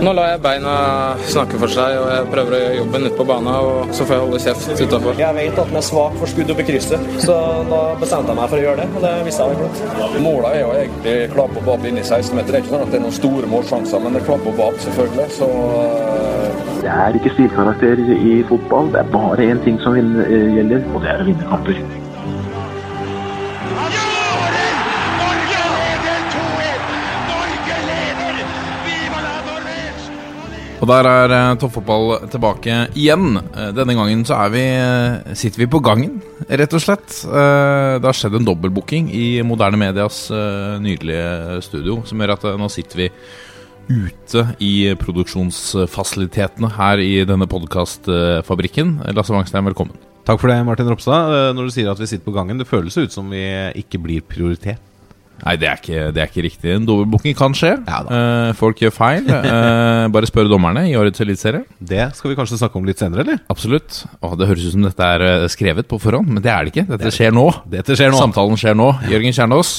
Nå lar jeg beina snakke for seg, og jeg prøver å gjøre jobben ute på banen. Og så får jeg holde kjeft utafor. Jeg vet at den er svak for skudd opp i krysset, så da bestemte jeg meg for å gjøre det. Og det visste jeg var godt. Målet er jo egentlig klapp og bab inn i 16-meter. Det er ikke sånn at det er noen store målsjanser, men det er klapp og bab, selvfølgelig. Så uh... Det er ikke stilkarakter i fotball. Det er bare én ting som gjelder, og det er å vinne kamper. Og der er uh, toppfotball tilbake igjen. Uh, denne gangen så vi, uh, sitter vi på gangen, rett og slett. det har skjedd en dobbeltbooking i Moderne Medias nydelige studio, som gjør at nå sitter vi ute i produksjonsfasilitetene her i denne podkastfabrikken. Lasse Wangstein, velkommen. Takk for det, Martin Ropstad. Når du sier at vi sitter på gangen, det føles ut som vi ikke blir prioritert. Nei, det er ikke, det er ikke riktig. En dobbeltbooking kan skje. Ja, uh, folk gjør feil. Uh, bare spør dommerne i årets eliteserie. Det skal vi kanskje snakke om litt senere, eller? Absolutt. Åh, det høres ut som dette er eh, skrevet på forhånd, men det er det ikke. Dette skjer nå. Dette skjer nå. Samtalen skjer nå. Jørgen Kjernås.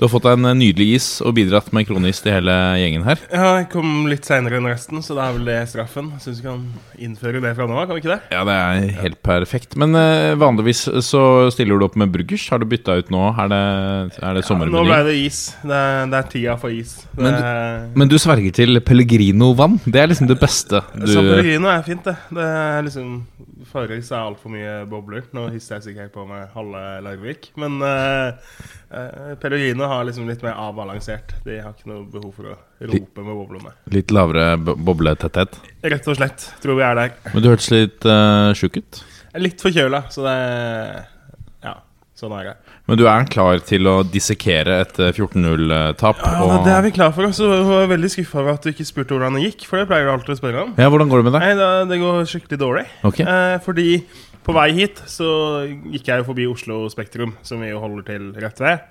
Du har fått deg en nydelig is og bidratt med kronis til hele gjengen her. Ja, jeg kom litt seinere enn resten, så det er vel det straffen. Syns vi kan innføre det fra nå av, kan vi ikke det? Ja, det er helt perfekt. Men uh, vanligvis så stiller du opp med burgers. Har du bytta ut nå? Er det, er det sommermeny? Ja, nå ble det is. Det er, det er tida for is. Det, men, du, men, du sverger til Pellegrino-vann? Det er liksom det beste du Så Pellegrino er fint, det. Det er liksom Farris er altfor mye bobler. Nå hisser jeg sikkert på med halve Larvik. Men uh, uh, har liksom litt mer avbalansert. De har ikke noe behov for å rope med boblene. Litt lavere bobletetthet? Rett og slett. Tror vi er der. Men du hørtes litt uh, sjuk ut? Litt forkjøla, så det Ja, sånn er det. Men du er klar til å dissekere et 14-0-tap? Ja, og... det er vi klar for. Så jeg var veldig skuffa over at du ikke spurte hvordan det gikk. For det pleier du alltid å spørre om. Ja, Hvordan går det med deg? Nei, da, Det går skikkelig dårlig. Okay. Eh, fordi på vei hit så gikk jeg jo forbi Oslo Spektrum, som vi jo holder til rett ved.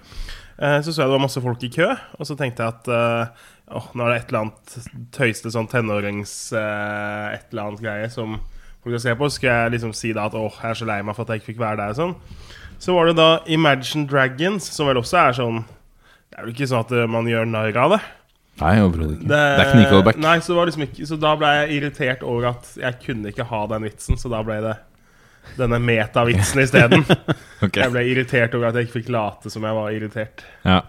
Eh, så så jeg det var masse folk i kø, og så tenkte jeg at eh, åh, nå er det et eller annet tøyste sånn tenårings eh, et eller annet greie som folk skal se på. Så skal jeg liksom si da at åh, jeg er så lei meg for at jeg ikke fikk være der. og sånn så var det da Imagine Dragons, som vel også er sånn Det er vel ikke sånn at man gjør narr av det? Nei, overhodet ikke. Det, det er ikke Nickelback. Nei, så, liksom ikke, så da ble jeg irritert over at jeg kunne ikke ha den vitsen, så da ble det denne metavitsen isteden. okay. Jeg ble irritert over at jeg ikke fikk late som jeg var irritert. Ja.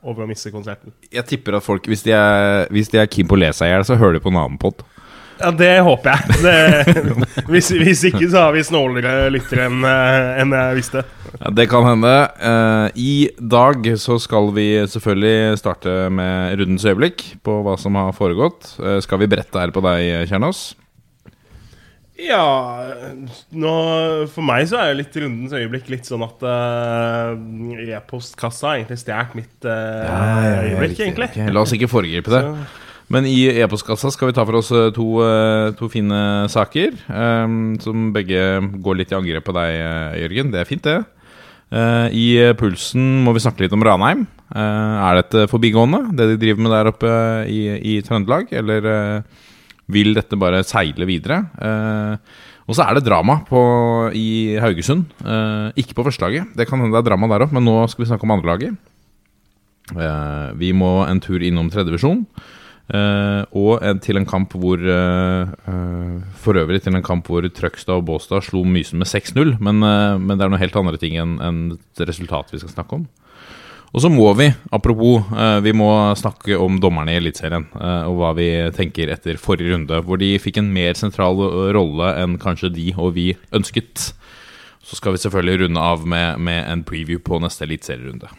Over å miste konserten. Jeg tipper at folk, hvis de er, hvis de er keen på å le seg i hjel, så hører de på en annen pod. Ja, det håper jeg. Det, hvis, hvis, ikke så har vi snålere lyttere enn eh, en jeg visste. Ja, Det kan hende. Uh, I dag så skal vi selvfølgelig starte med rundens øyeblikk på hva som har foregått. Uh, skal vi brette her på deg, Kjernås? Ja nå, For meg så er jo litt rundens øyeblikk litt sånn at uh, e-postkassa har egentlig stjålet mitt uh, ja, øyeblikk, egentlig. Okay. La oss ikke foregripe det. Så. Men i e-postkassa skal vi ta for oss eh, to, to fine saker. Um, som begge går litt i angrep på deg, Jørgen. Det er fint, det. Uh, I pulsen må vi snakke litt om Ranheim. Uh, er dette forbigående, det de driver med der oppe i, i Trøndelag? Eller uh, vil dette bare seile videre? og så er det drama på, i Haugesund. ikke på førstelaget. Det kan hende det er drama der òg, men nå skal vi snakke om andrelaget. vi må en tur innom tredjevisjon. Uh, og til en kamp hvor uh, uh, For øvrig til en kamp hvor Trøgstad og Båstad slo Mysen med 6-0. Men, men, det er noe helt andre ting enn en resultat vi skal snakke om. Og så må vi, apropos, vi må snakke om dommerne i Eliteserien. og hva vi tenker etter forrige runde, hvor de fikk en mer sentral rolle enn kanskje de og vi ønsket. Så skal vi selvfølgelig runde av med, med en preview på neste eliteserierunde.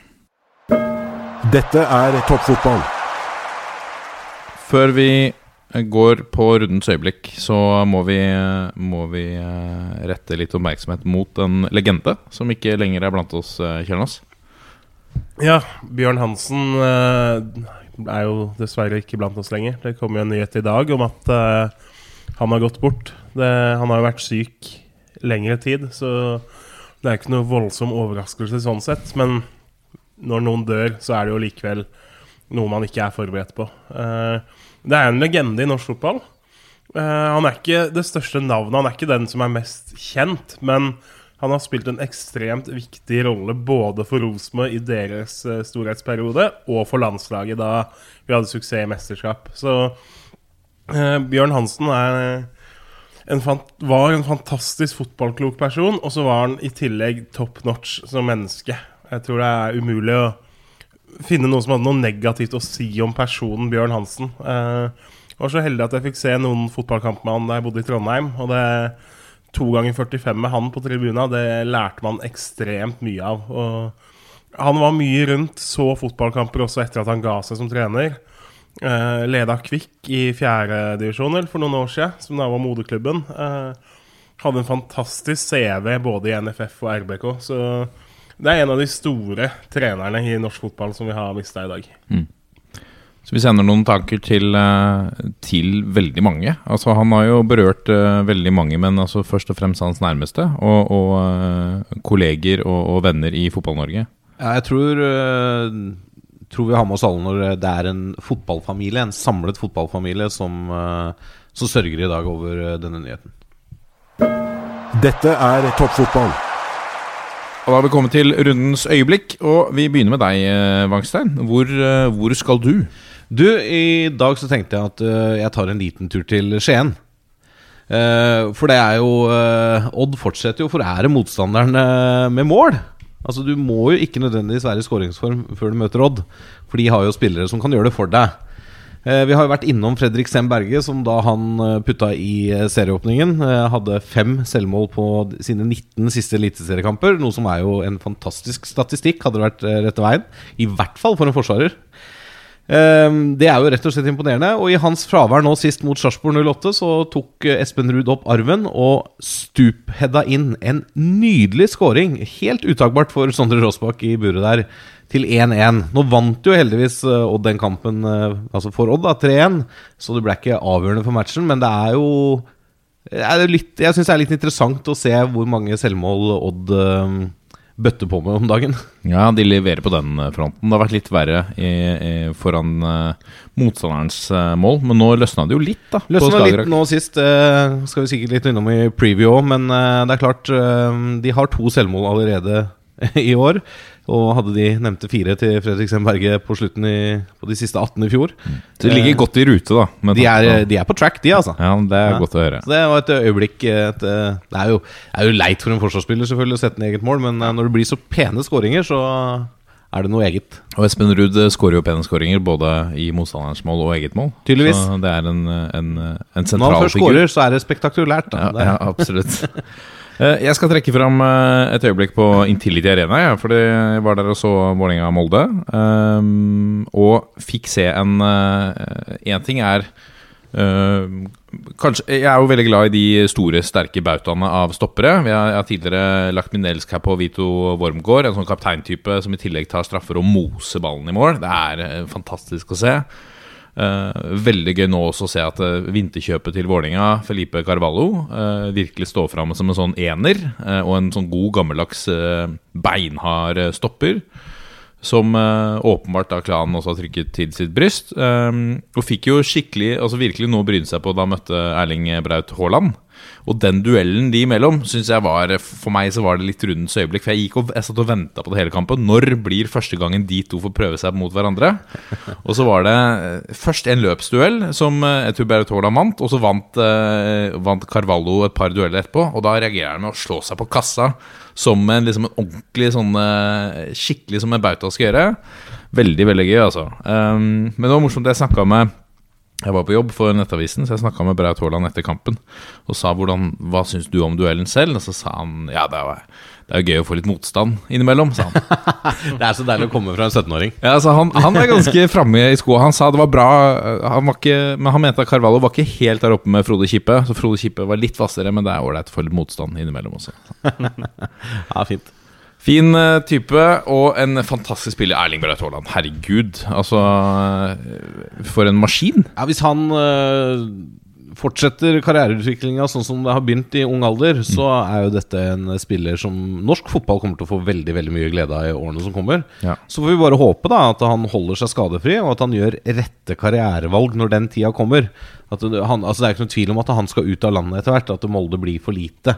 Dette er toppfotball. Før vi går på rundens øyeblikk, så må vi, må vi eh, rette litt oppmerksomhet mot en legende som ikke lenger er blant oss, eh, Kjernås. Ja, Bjørn Hansen eh, er jo dessverre ikke blant oss lenger. Det kom jo en nyhet i dag om at han har gått bort. Det, han har jo vært syk lengre tid, så det er ikke noe voldsom overraskelse sånn sett. Men når noen dør, så er det jo likevel noe man ikke er forberedt på. Uh, det er en legende i norsk fotball. Han er ikke det største navnet, han er ikke den som er mest kjent. Men han har spilt en ekstremt viktig rolle både for Rosenborg i deres uh, storhetsperiode og for landslaget da vi hadde suksess i mesterskap. Så Eh, Bjørn Hansen er en fant var en fantastisk fotballklok person, og så var han i tillegg top notch som menneske. Jeg tror det er umulig å finne noe som hadde noe negativt å si om personen Bjørn Hansen. Eh, jeg var så heldig at jeg fikk se noen fotballkamp med han da jeg bodde i Trondheim. Og det to ganger 45 med han på tribuna, det lærte man ekstremt mye av. Og han var mye rundt, så fotballkamper også etter at han ga seg som trener. Uh, leda Kvikk i fjerdedivisjon for noen år siden, som da var moderklubben. Uh, hadde en fantastisk CV både i NFF og RBK. Så det er en av de store trenerne i norsk fotball som vi har mista i dag. Mm. Så vi sender noen tanker til, eh, til, veldig mange. Altså Han har jo berørt uh, veldig mange, men altså først og fremst hans nærmeste. Og, og uh, kolleger og, og, venner i Fotball-Norge. Ja, jeg tror, uh, tror, vi har med oss alle når det er en fotballfamilie, en samlet fotballfamilie, som, som sørger i dag over denne nyheten. Dette er toppfotball. Og Da har vi kommet til rundens øyeblikk, og vi begynner med deg, Wangstein. Hvor, hvor skal du? Du, i dag så tenkte jeg at uh, jeg tar en liten tur til Skien. Uh, for det er jo uh, Odd fortsetter jo å forære motstanderen med mål. Altså Du må jo ikke nødvendigvis være i skåringsform før du møter Odd. For de har jo spillere som kan gjøre det for deg. Vi har jo vært innom Fredrik Sem Berge, som da han putta i serieåpningen, hadde fem selvmål på sine 19 siste eliteseriekamper. Noe som er jo en fantastisk statistikk, hadde det vært rette veien. I hvert fall for en forsvarer. Ehm, det er jo rett og slett imponerende. Og i hans fravær nå sist mot Sarpsborg 08, så tok eh, Espen Ruud opp arven og stuphedda inn en nydelig scoring. Helt utagbart for Sondre Rossbakk i buret der, til 1-1. Nå vant jo heldigvis eh, Odd den kampen, eh, altså for Odd, da, 3-1, så det ble ikke avgjørende for matchen, men det er jo er litt, jeg syns det er litt interessant å se hvor mange selvmål Odd bøtte på med om dagen. Ja, de leverer på den eh, fronten. Det har vært litt verre i, i, foran uh, motstanderens uh, mål, men nå løsna det jo litt, da. Løsna litt nå sist. Uh, skal vi sikkert litt innom i preview òg, men det er klart De har to selvmål allerede i år. Og hadde de nevnte fire til Fredriksen Berge på slutten i, på de siste 18 i fjor. Så de ligger godt i rute, da. De er, de er, på track, de, altså. Ja, Det er ja. godt å høre. Så Det var et øyeblikk et, Det er jo, er jo, leit for en forsvarsspiller selvfølgelig å sette ned eget mål, men eh, når det blir så pene skåringer, så er det noe eget. Og Espen Ruud eh, skårer jo pene skåringer både i motstanderens mål og eget mål. Tydeligvis. Så det er en, en, en sentral figur. Når han først skårer, så er det spektakulært. Da. Ja, ja absolutt. Eh, jeg skal trekke fram eh, et øyeblikk på Intility Arena. Ja, fordi jeg var der og så Vålerenga-Molde. Um, og fikk se en Én ting er kanskje, Jeg er jo veldig glad i de store, sterke bautaene av stoppere. Jeg har tidligere lagt min elsk på Vito Wormgård, en sånn kapteintype som i tillegg tar straffer og moser ballen i mål. Det er fantastisk å se. Uh, veldig gøy nå også å se at uh, vinterkjøpet til Vålinga Felipe Carvalho, uh, virkelig står fram som en sånn ener. og en sånn god, gammeldags, beinhard stopper. Som åpenbart da klanen også har trykket til sitt bryst. og fikk jo skikkelig, altså virkelig noe å bryne seg på da møtte Erling Braut Haaland. Og den duellen de imellom syns jeg var For meg så var det litt rundens øyeblikk. For jeg gikk og jeg satt og venta på det hele kampen. Når blir første gangen de to får prøve seg mot hverandre? Og så var det eh, først en løpsduell som eh, jeg tror Berit Haaland vant. Og så vant, eh, vant, Carvalho et par dueller etterpå. Og da reagerer han med å slå seg på kassa som en, liksom en ordentlig sånn Skikkelig som en bauta skal gjøre. Veldig, veldig gøy, altså. Um, men det var morsomt. det Jeg snakka med jeg var på jobb for Nettavisen, så jeg snakka med Braut Haaland etter kampen. Og sa hvordan, hva syns du om duellen selv? Og så sa han ja, det er, det er jo gøy å få litt motstand innimellom, sa han. det er så deilig å komme fra en 17-åring. Ja, altså han, han, er ganske framme i skoa. Han sa det var bra, han var ikke, men han mente at Carvalho var ikke helt der oppe med Frode Kippe. Så Frode Kippe var litt hvassere, men det er ålreit å få litt motstand innimellom også. ja, fint. Fin uh, type og en fantastisk spiller. Erling Braut Haaland. Herregud. Altså uh, For en maskin. Ja, Hvis han uh, fortsetter karriereutviklinga sånn som det har begynt i ung alder, mm. så er jo dette en spiller som norsk fotball kommer til å få veldig veldig mye glede av i årene som kommer. Ja. Så får vi bare håpe da at han holder seg skadefri, og at han gjør rette karrierevalg når den tida kommer. At han, altså det er ikke noen tvil om at han skal ut av landet etter hvert. At Molde blir for lite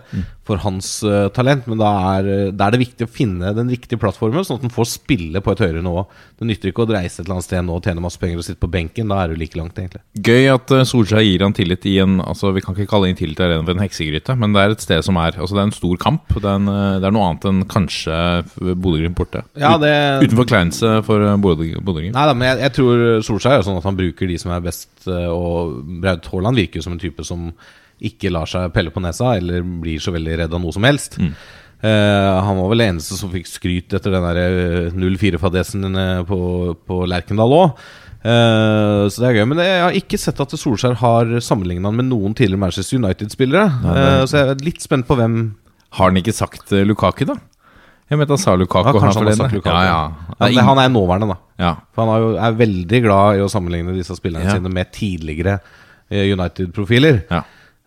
for hans uh, talent. Men da er, eh, da er det viktig å finne den riktige plattformen, sånn at han får spille på et høyere nivå. Det nytter ikke å reise et eller annet sted nå og tjene masse penger og sitte på benken. Da er du like langt, egentlig. Gøy at eh, Solskjær gir han tillit i en Altså Vi kan ikke kalle inn tillit til arena for en heksegryte, men det er et sted som er Altså det er en stor kamp. Det er, en, det er noe annet enn kanskje Bodø-Glimt borte. Ja, det, Utenfor kleinse for Bodø- Bodø-Glimt. Nei da, men jeg, jeg tror Solskjær er sånn at han bruker de som er best, eh, og Braut Haaland virker jo som en type som ikke lar seg pelle på nesa, eller blir så veldig redd av noe som helst. Eh, han var vel eneste som fikk skryt etter den der eh, 0-4-fadesen eh, på, på Lerkendal òg. så det er gøy. Men jeg har ikke sett at Solskjær har sammenligna han med noen tidligere Manchester United-spillere. Uh, så jeg er litt spent på hvem Har han ikke sagt Lukaku, da? Jeg mente han sa Lukaku. Ja, kanskje han har sagt Lukaku. Ja, ja. Han, Han er nåværende, da. ja. For han er, jo, er veldig glad i å sammenligne disse spillerne sine med tidligere United-profiler. Ja.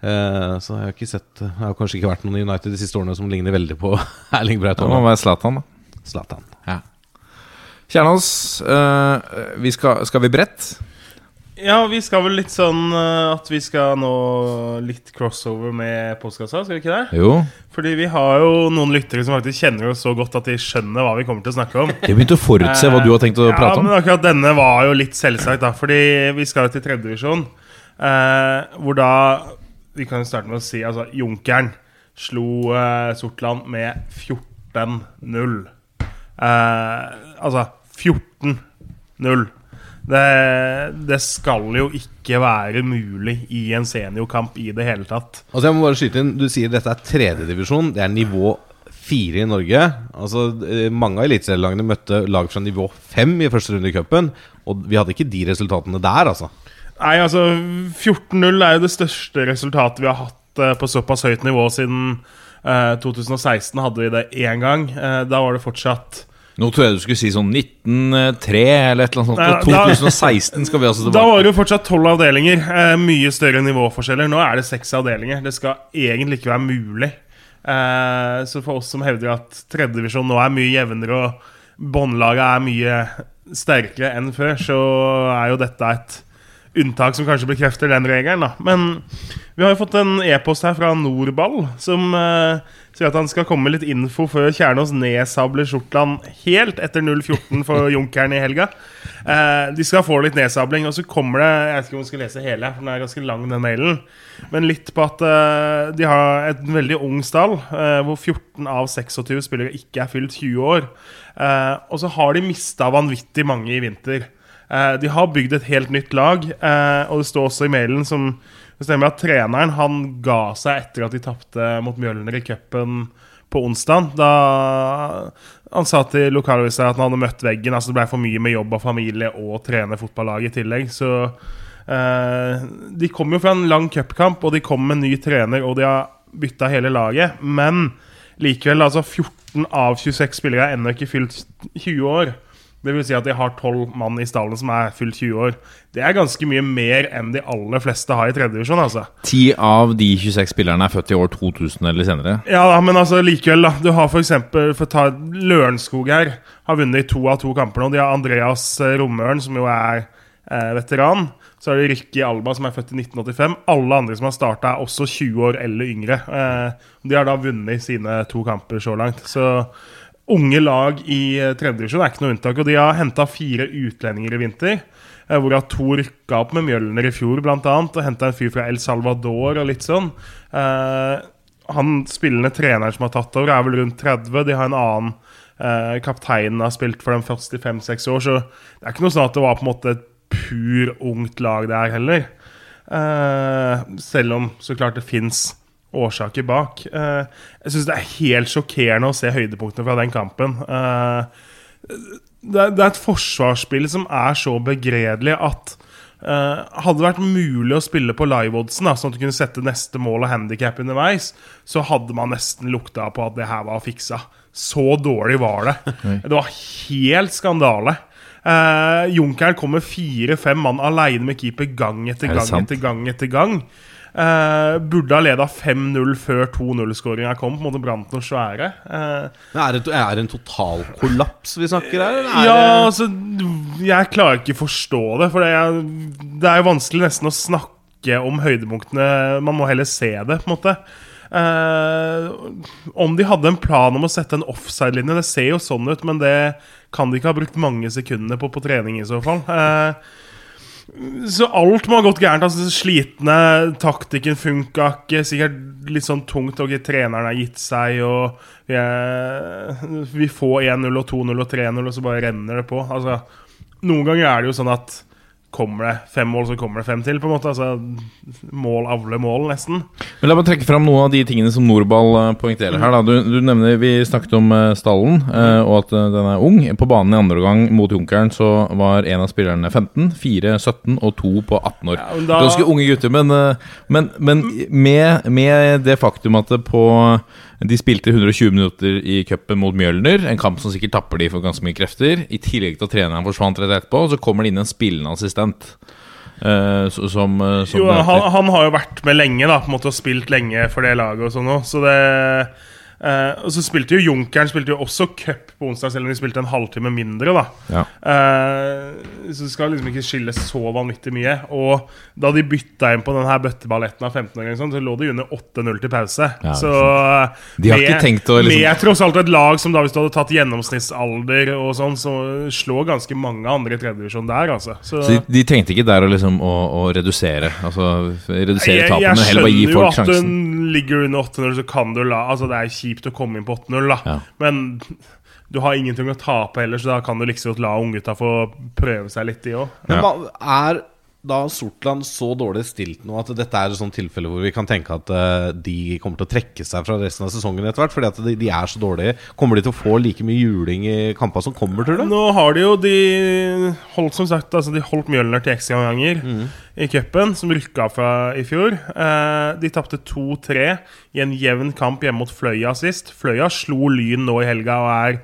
Eh, så jeg har ikke sett Det har kanskje ikke vært noen i United de siste årene som ligner veldig på Erling Braut Det må være Zlatan, da. Zlatan. Ja. Kjernås, eh, vi skal, skal vi bredt? Ja, vi skal vel litt sånn eh, at vi skal nå litt crossover med postkassa, skal vi ikke det? Jo. Fordi vi har jo noen lyttere som faktisk kjenner oss så godt at de skjønner hva vi kommer til å snakke om. De begynte å forutse hva du har tenkt å ja, prate om. Ja, men akkurat denne var jo litt selvsagt, da. Fordi vi skal jo til tredjedivisjon. Eh, hvor da Vi kan starte med å si altså Junkeren slo eh, Sortland med 14-0. Eh, altså 14-0. Det, det skal jo ikke være mulig i en seniorkamp i det hele tatt. Altså jeg må bare skyte inn Du sier dette er tredjedivisjon. Det er nivå fire i Norge. Altså eh, Mange av eliteserielagene møtte lag fra nivå fem i første runde i cupen. Og vi hadde ikke de resultatene der, altså. Nei, altså 14-0 er jo det største resultatet vi har hatt eh, på såpass høyt nivå siden eh, 2016. Hadde vi det én gang. Eh, da var det fortsatt Nå tror jeg du skulle si sånn 1903 eller et eller annet sånt. Da- 2016 skal vi altså Da var det jo fortsatt tolv avdelinger. Mye større nivåforskjeller. Nå er det seks avdelinger. Det skal egentlig ikke være mulig. Eh, så for oss som hevder at tredjedivisjon nå er mye jevnere og båndlaget er mye sterkere enn før, så er jo dette et unntak som kanskje bekrefter den regelen. da Men vi har jo fått en e-post her fra Nordball som uh, sier at han skal komme med litt info før Kjernås nedsabler Sortland helt etter 0-14 for Junkeren i helga. Uh, de skal få litt nedsabling, og så kommer det Jeg vet ikke om vi skal lese hele, for den er ganske lang, den mailen. Men litt på at uh, de har et veldig ung stall, hvor 14 av 26 spillere ikke er fylt 20 år. Og så har de mista vanvittig mange i vinter. Eh, de har bygd et helt nytt lag, eh, og det står også i mailen som det stemmer at treneren han ga seg etter at de tapte mot Mjølner i cupen på onsdag. Da han sa til lokalavisa at han hadde møtt veggen. Altså Det ble for mye med jobb og familie og trene fotballaget i tillegg. Så eh, De kom jo fra en lang cupkamp, og de kom med en ny trener, og de har bytta hele laget. Men likevel, altså 14 av 26 spillere er ennå ikke fylt 20 år. Det vil si at de har 12 mann i stallen som er fullt 20 år. Det er ganske mye mer enn de aller fleste har i tredjedivisjon. Altså. 10 av de 26 spillerne er født i år 2000 eller senere. Ja, da, men altså likevel, da. Du har eksempel, for å ta Lørenskog her, har vunnet to av to kamper nå. De har Andreas eh, Romøren, som jo er eh, veteran. Så er det Ricky Alba, som er født i 1985. Alle andre som har starta, er også 20 år eller yngre. Eh, de har da vunnet sine to kamper så langt. Så unge lag i eh, tredjedivisjon er ikke noe unntak. Og de har henta fire utlendinger i vinter. eh, Hvorav to rykka opp med Mjølner i fjor, annet. Og henta en fyr fra El Salvador og litt sånn. Eh, han spillende treneren som har tatt over, er vel rundt 30. De har en annen eh, Kapteinen har spilt for dem først i fem-seks år, så det er ikke noe sånn at det var på en måte et pur ungt lag det er heller. Selv om så klart det fins årsaker bak. Eh, jeg syns det er helt sjokkerende å se høydepunktene fra den kampen. Eh, det, er, et forsvarsspill som er så begredelig at eh, hadde det vært mulig å spille på live-oddsen, sånn at du kunne sette neste mål og handikap underveis, så hadde man nesten lukta på at det her var fiksa. Så dårlig var det. Det var helt skandale. Uh, Junkeren kommer fire-fem mann aleine med keeper gang etter gang, etter gang etter gang. etter gang Eh, Burde ha leda 5-0 før 2-0-skåringa kom. På en måte brant noe svære. Eh, Men er, det, er det en total kollaps vi snakker her? er ja, det- altså Jeg klarer ikke forstå det. For det er, det er jo vanskelig nesten å snakke om høydepunktene. Man må heller se det, på en måte. Uh, om de hadde en plan om å sette en offside-linje, det ser jo sånn ut, men det kan de ikke ha brukt mange sekundene på på trening, i så fall. Eh, så alt må ha gått gærent. Altså Slitne, taktikken funka ikke. Sikkert litt sånn tungt. Og treneren har gitt seg, og vi, vi får 1-0 og 2-0 og 3-0, og så bare renner det på. Altså, noen ganger er det jo sånn at kommer det fem mål, så kommer det fem til. på en måte Altså Mål avler mål, nesten. Men La meg trekke fram noen av de tingene som Norball eh, poengterer her. Du, du nevner, Vi snakket om eh, stallen, eh, og at den er ung. På banen i andre omgang mot Junkeren så var en av spillerne 15, fire 17 og to på 18 år. Ja, da- Ganske unge gutter, men, men, men med, med det faktum at det på de spilte 120 minutter i cupen mot Mjølner, en kamp som sikkert tapper de for ganske mye krefter. I tillegg til at treneren forsvant rett etterpå, så kommer det inn en spillende assistent. Uh, som, eh, som Jo, han, han har jo vært med lenge da På en måte og spilt lenge for det laget og sånn også, Så det uh, Og så spilte jo Junkeren Spilte jo også cup på onsdag Selv om de spilte en halvtime mindre da Ja. Eh, Så skal liksom ikke skille så vanvittig mye Og da de bytta inn på den her bøtteballetten av 15 år sånn, Så lå de under 8-0 til pause Ja, Så De har ikke tenkt å liksom- Med tross alt et lag som da Hvis du hadde tatt gjennomsnittsalder og sånn Så slår ganske mange andre i tredjedivisjon der altså Så de, de tenkte ikke der å, liksom, å, å redusere Altså redusere tapet, men heller bare gi folk sjansen? Jeg skjønner jo at du ligger under 8-0, så kan du la Altså, det er kjipt å komme inn på 8-0, da. Ja. Men du har ingenting å tape heller, så da kan du liksom la unggutta få prøve seg litt, de òg. Men Ja. er da Sortland så dårlig stilt nå at dette er et sånt tilfelle hvor vi kan tenke at uh, de kommer til å trekke seg fra resten av sesongen etter hvert? Fordi at de, de er så dårlige. Kommer de til å få like mye juling i kampene som kommer, tror du? Nå har de jo de holdt som sagt Altså de holdt Mjølner til ekstraomganger Mm. i cupen, som rykka fra i fjor. Uh, de tapte 2-3 i en jevn kamp hjemme mot Fløya sist. Fløya slo Lyn nå i helga og er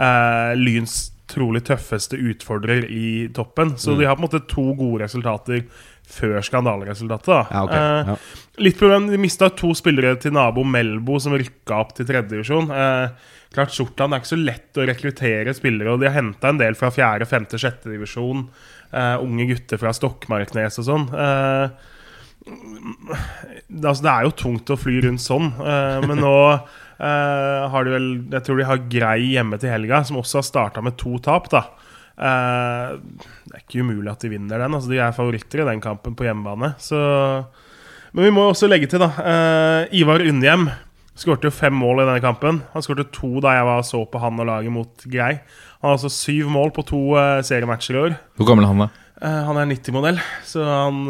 uh, Lyns trolig tøffeste utfordrer i toppen. Mm. Så de har på en måte to gode resultater før skandaleresultatet. da. Ja, okay. Eh, Ja. Litt problem, De mista to spillere til nabo Melbo, som rykka opp til tredjedivisjon. Eh, klart Det er ikke så lett å rekruttere spillere, og de har henta en del fra fjerde, femte, sjette divisjon. Eh, unge gutter fra Stokmarknes og sånn. Eh, det, altså, det er jo tungt å fly rundt sånn, eh, men nå eh, har de vel Jeg tror de har Grei hjemme til helga, som også har starta med to tap. da uh, Det er ikke umulig at de vinner den. Altså, de er favoritter i den kampen på hjemmebane. Så men vi må også legge til, da. Uh, Ivar Unnhjem skårte jo fem mål i denne kampen. Han skårte to da jeg var så på han og laget mot Grei. Han har altså syv mål på to seriematcher i år. Hvor gammel er han, da? Han er 90-modell, så han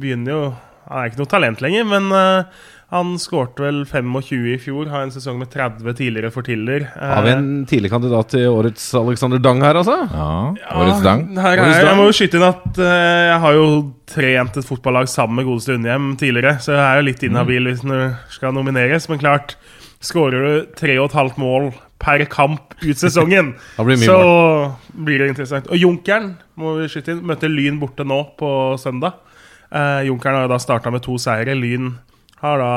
begynner jo Han er ikke noe talent lenger, men han skårte vel 25 i fjor. Har en sesong med 30 tidligere for Tiller. Eh, Har vi en tidlig kandidat til årets Alexander Dang her, altså? Ja, Årets Dang. Her er, Årets jeg Dang. må jo skyte inn at uh, jeg har jo trent et fotballag sammen med godeste Undhjem tidligere, så jeg er jo litt inhabil hvis du skal nomineres. Men klart, skårer du tre og et halvt mål per kamp ut sesongen, blir så mål. blir det interessant. Og Junkeren må vi skyte inn, møter Lyn borte nå på søndag. Eh, Junkeren har jo da starta med to seire. Lyn har da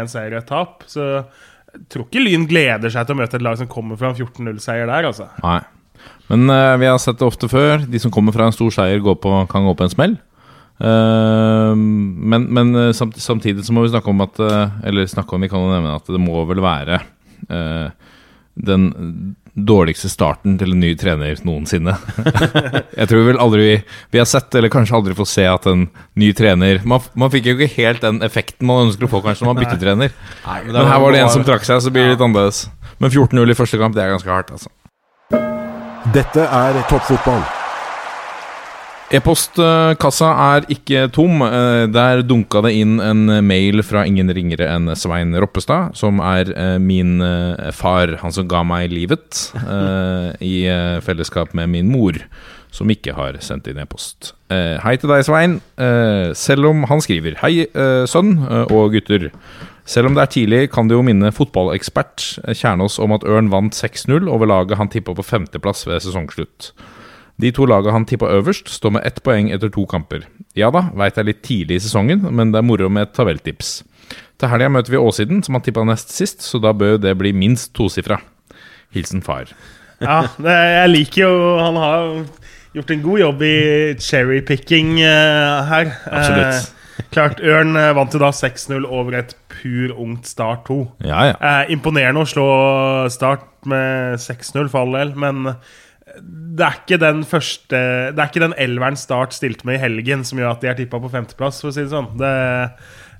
én seier og ett tap. Så jeg tror ikke Lyn gleder seg til å møte et lag som kommer fra en 14-0-seier der, altså. Nei. Men uh, vi har sett det ofte før. De som kommer fra en stor seier, på, kan gå på en smell. Uh, men men eh, samt, samtidig så må vi snakke om at Eller snakke om, vi kan jo nevne at det må vel være uh, den dårligste starten til en ny trener noensinne. Jeg tror vel aldri vi, vi har sett, eller kanskje aldri får se, at en ny trener Man, man fikk jo ikke helt den effekten man ønsker å få kanskje når man bytter trener. men Men her var det en som trakk seg, så blir det litt annerledes. Men 14-0 i første kamp, det er ganske hardt, altså. Dette er toppfotball. E-postkassa er ikke tom. Eh, Der dunka det inn en mail fra ingen ringere enn Svein Roppestad, som er eh, min eh, far, han som ga meg livet, i fellesskap med min mor, som ikke har sendt inn e-post. Hei til deg, Svein. Selv om han skriver Hei, sønn og gutter. Selv om det er tidlig, kan det jo minne fotballekspert Kjernås om at Ørn vant 6-0 over laget han tippa på femteplass ved sesongslutt. De to lagene han tippa øverst, står med ett poeng etter to kamper. Ja da, veit det er litt tidlig i sesongen, men det er moro med et tabelltips. Til helga møter vi Åsiden, som han tippa nest sist, så da bør det bli minst tosifra. Hilsen far. Ja, det, jeg liker jo Han har gjort en god jobb i cherrypicking uh, her. Absolutt. Eh, Klart, Ørn eh, vant jo da 6-0 over et pur ungt Start 2. Ja, ja. Eh, imponerende å slå Start med 6-0, for all del, men det er ikke den første Det er ikke den elveren Start stilte med i helgen som gjør at de er tippa på femteplass, for å si det sånn. Det,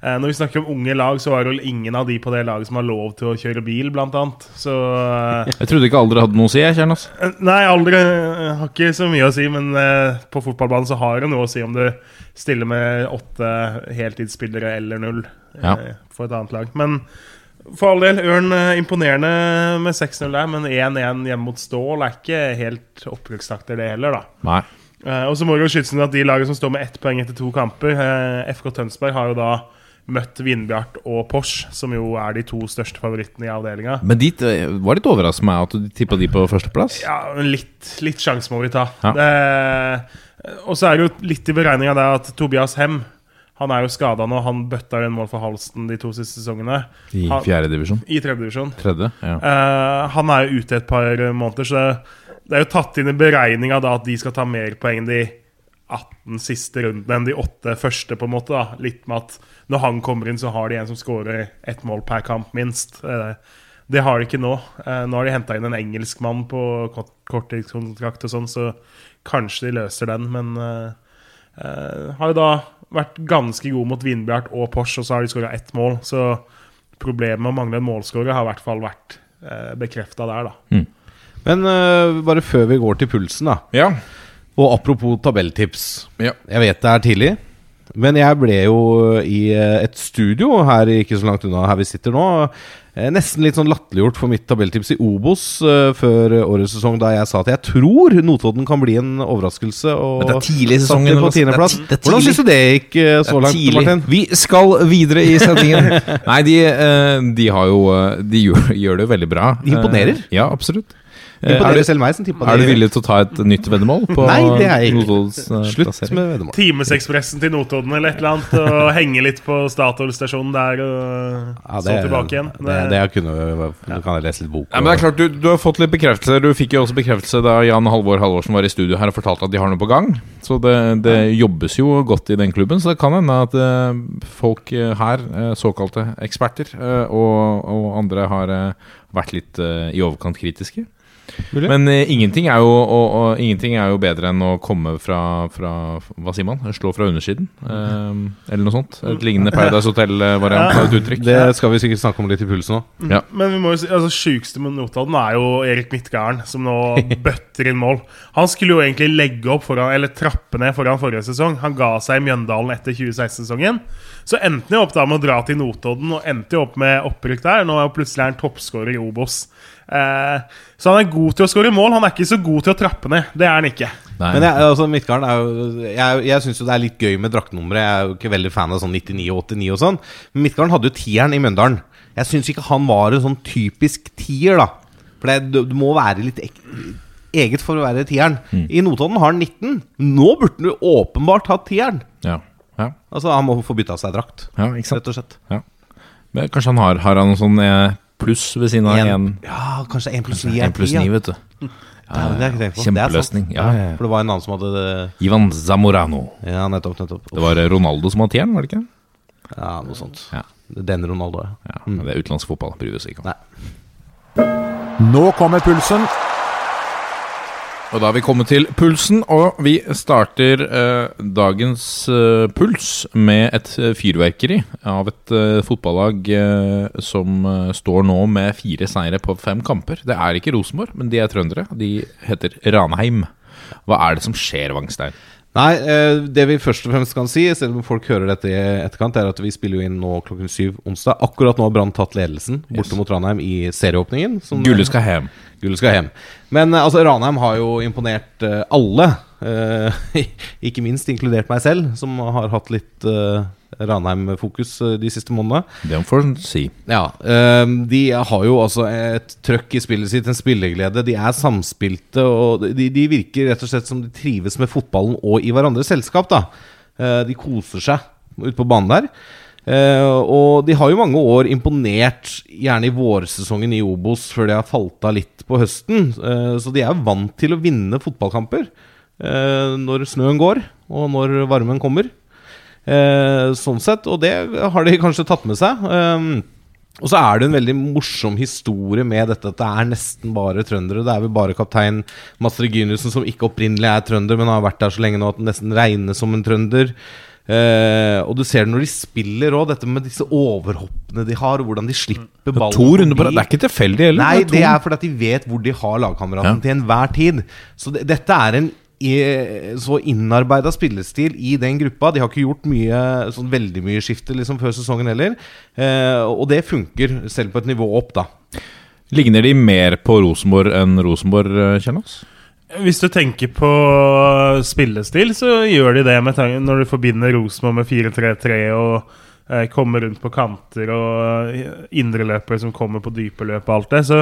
eh, når vi snakker om unge lag, så var det vel ingen av de på det laget som har lov til å kjøre bil, blant annet. Så eh, Jeg trodde ikke alder hadde noe å si, jeg, Kjernas. Nei, aldri eh, har ikke så mye å si, men på fotballbanen så har det noe å si om du stiller med åtte heltidsspillere eller null Ja. for et annet lag. Men for all del, Ørn eh, imponerende med 6-0 der, men 1-1 hjemme mot Stål er ikke helt opprykkstakter, det heller, da. Nei. Uh, og så må jo skytes inn at de lagene som står med ett poeng etter to kamper uh, FK Tønsberg har jo da møtt Vindbjart og Porsch, som jo er de to største favorittene i avdelinga. Men eh, var litt overraskende meg at du tippa de på førsteplass. Ja, litt, litt sjanse må vi ta. Ja. Uh, og så er det jo litt i beregninga der at Tobias Hem Han er jo skada nå. Han bøtta inn mål for Halsten de to siste sesongene. I fjerdedivisjon? fjerde divisjon. I tredjedivisjon. Tredje. Ja. Uh, han er jo ute et par måneder, så det, det er jo tatt inn i beregninga at de skal ta mer poeng de 18 siste rundene enn de åtte første, på en måte. da Litt med at når han kommer inn, så har de en som skårer ett mål per kamp, minst. Uh, det har de ikke nå. Uh, nå har de henta inn en engelskmann på kort- korttidskontrakt og sånn, så kanskje de løser den, men har jo da vært ganske god mot Vindbjart og Porsche, og så har de skåra ett mål. Så problemet med å mangle en målskårer har i hvert fall vært eh, bekrefta der, da. Men uh, bare før vi går til pulsen, da. ja. Og apropos tabelltips. Ja. Jeg vet det er tidlig, men jeg ble jo i eh, et studio her ikke så langt unna her vi sitter nå. eh, Nesten litt sånn latterliggjort for mitt tabelltips i Obos eh, før årets sesong, da jeg sa at jeg tror Notodden kan bli en overraskelse. Og Men det er tidlig i sesongen, på Det tiendeplass. det Hvordan syns du det gikk så langt, Tidlig. Martin? Vi skal videre i sendingen. Nei, de, de har jo De gjør, det jo veldig bra. De imponerer. Ja, absolutt. Eh, Imponerer Er du, selv meg som tippa er du villig til å ta et nytt veddemål på Nei, det er jeg ikke. Eh, Slutt plassering? med veddemål. Timesekspressen til Notodden eller et eller annet, og henge litt på Statoil-stasjonen der og Ja, så tilbake igjen. Det, det jeg kunne, Du kan jeg lese litt bok. Ja, men det er klart, du, du har fått litt bekreftelse. Du fikk jo også bekreftelse da Jan Halvor Halvorsen var i studio her og fortalte at de har noe på gang. Så det, det jobbes jo godt i den klubben, så det kan hende at eh, folk her, såkalte eksperter, og, og andre har vært litt i overkant kritiske. Mulig. Men uh, ingenting, er jo, og, og, ingenting er jo bedre enn å komme fra, fra Hva sier man? Slå fra undersiden? Um, eller noe sånt. Et lignende Paradise Hotel-variant av et uttrykk. Det skal vi sikkert snakke om litt i pulsen òg. Ja. Men vi må jo si, altså sjukeste med Notodden er jo Erik Midtgarden, som nå bøtter inn mål. Han skulle jo egentlig legge opp foran, eller trappe ned foran forrige sesong. Han ga seg i Mjøndalen etter 2016-sesongen. Så endte han jo opp da med å dra til Notodden, og endte jo opp med opprykk der. Nå er jo plutselig han toppskårer i Obos. Eh, så han er god til å skåre mål. Han er ikke så god til å trappe ned. Det er han ikke. Nei. Men jeg, altså, Midtgarden er jo Jeg, jeg syns jo det er litt gøy med draktnummeret. Jeg er jo ikke veldig fan av sånn 99 og 89 og sånn. Men Midtgarden hadde jo tieren i Mjøndalen. Jeg syns ikke han var en sånn typisk tier, da. For det, du, du må være litt ek, eget for å være tieren. I Notodden har han 19. Nå burde han jo åpenbart hatt tieren. ja. ja. Altså Han må få bytta seg drakt, ja, ikke sant? rett og slett. Men kanskje han har, har han noen sånn eh, pluss ved siden av En- én Ja, kanskje én pluss ni er 1 pluss 10. 9, Ja. vet du. Ja, det har jeg ikke tenkt på. Kjempeløsning. Ja, ja, ja. For det var en annen som hadde det. Ivan Zamorano. Ja, nettopp. nettopp Det var Ronaldo som hadde tjern, var det ikke? Ja, noe sånt. Ja. Den Ronaldo, ja. Ja, men Det er utenlandsk fotball. Bryr vi oss ikke om. Nei. Nå kommer pulsen. Og da har vi kommet til pulsen, og vi starter eh, dagens eh, puls med et eh, fyrverkeri av et eh, fotballag eh, som eh, står nå med fire seire på fem kamper. Det er ikke Rosenborg, men de er trøndere. De heter Ranheim. Hva er det som skjer, Wangstein? Nei, eh, det vi først og fremst kan si, selv om folk hører dette i etterkant, er at vi spiller jo inn nå klokken syv onsdag. Akkurat nå har Brann tatt ledelsen borte Yes. mot Ranheim i serieåpningen. Gullet skal hjem. Gullet skal hjem. Men eh, altså, Ranheim har jo imponert eh, alle. eh, ikke minst inkludert meg selv, som har hatt litt eh, Ranheim-fokus eh, de siste månedene. Det får en si. Ja, ehm, De har jo altså et trøkk i spillet sitt, en spilleglede. De er samspilte, og de, de virker rett og slett som de trives med fotballen og i hverandres selskap. da Eh, De koser seg ute på banen der. Eh, og de har jo mange år imponert, gjerne i vårsesongen i Obos, før de har falt av litt på høsten. Eh, så de er vant til å vinne fotballkamper eh, når snøen går, og når varmen kommer. Eh, sånn sett, og det har de kanskje tatt med seg. Um, og så er det en veldig morsom historie med dette at det er nesten bare trøndere. Det er vel bare kaptein Master Reginiussen som ikke opprinnelig er trønder, men har vært der så lenge nå at den nesten regnes som en trønder. Uh, og du ser det når de spiller òg, dette med disse overhoppene de har, og hvordan de slipper ballen To runder på rad. Det er ikke tilfeldig heller. Nei, to- det er fordi at de vet hvor de har lagkameraten Ja. til enhver tid. Så det, dette er en så innarbeida spillestil i den gruppa. De har ikke gjort mye sånn veldig mye skifte liksom, før sesongen heller. Eh, og det funker, selv på et nivå opp, da. Ligner de mer på Rosenborg enn Rosenborg, eh, Kjernås? Hvis du tenker på spillestil, så gjør de det når du forbinder Rosenborg med 4-3-3 og eh, kommer rundt på kanter og eh, indreløpere som kommer på dype løp og alt det, så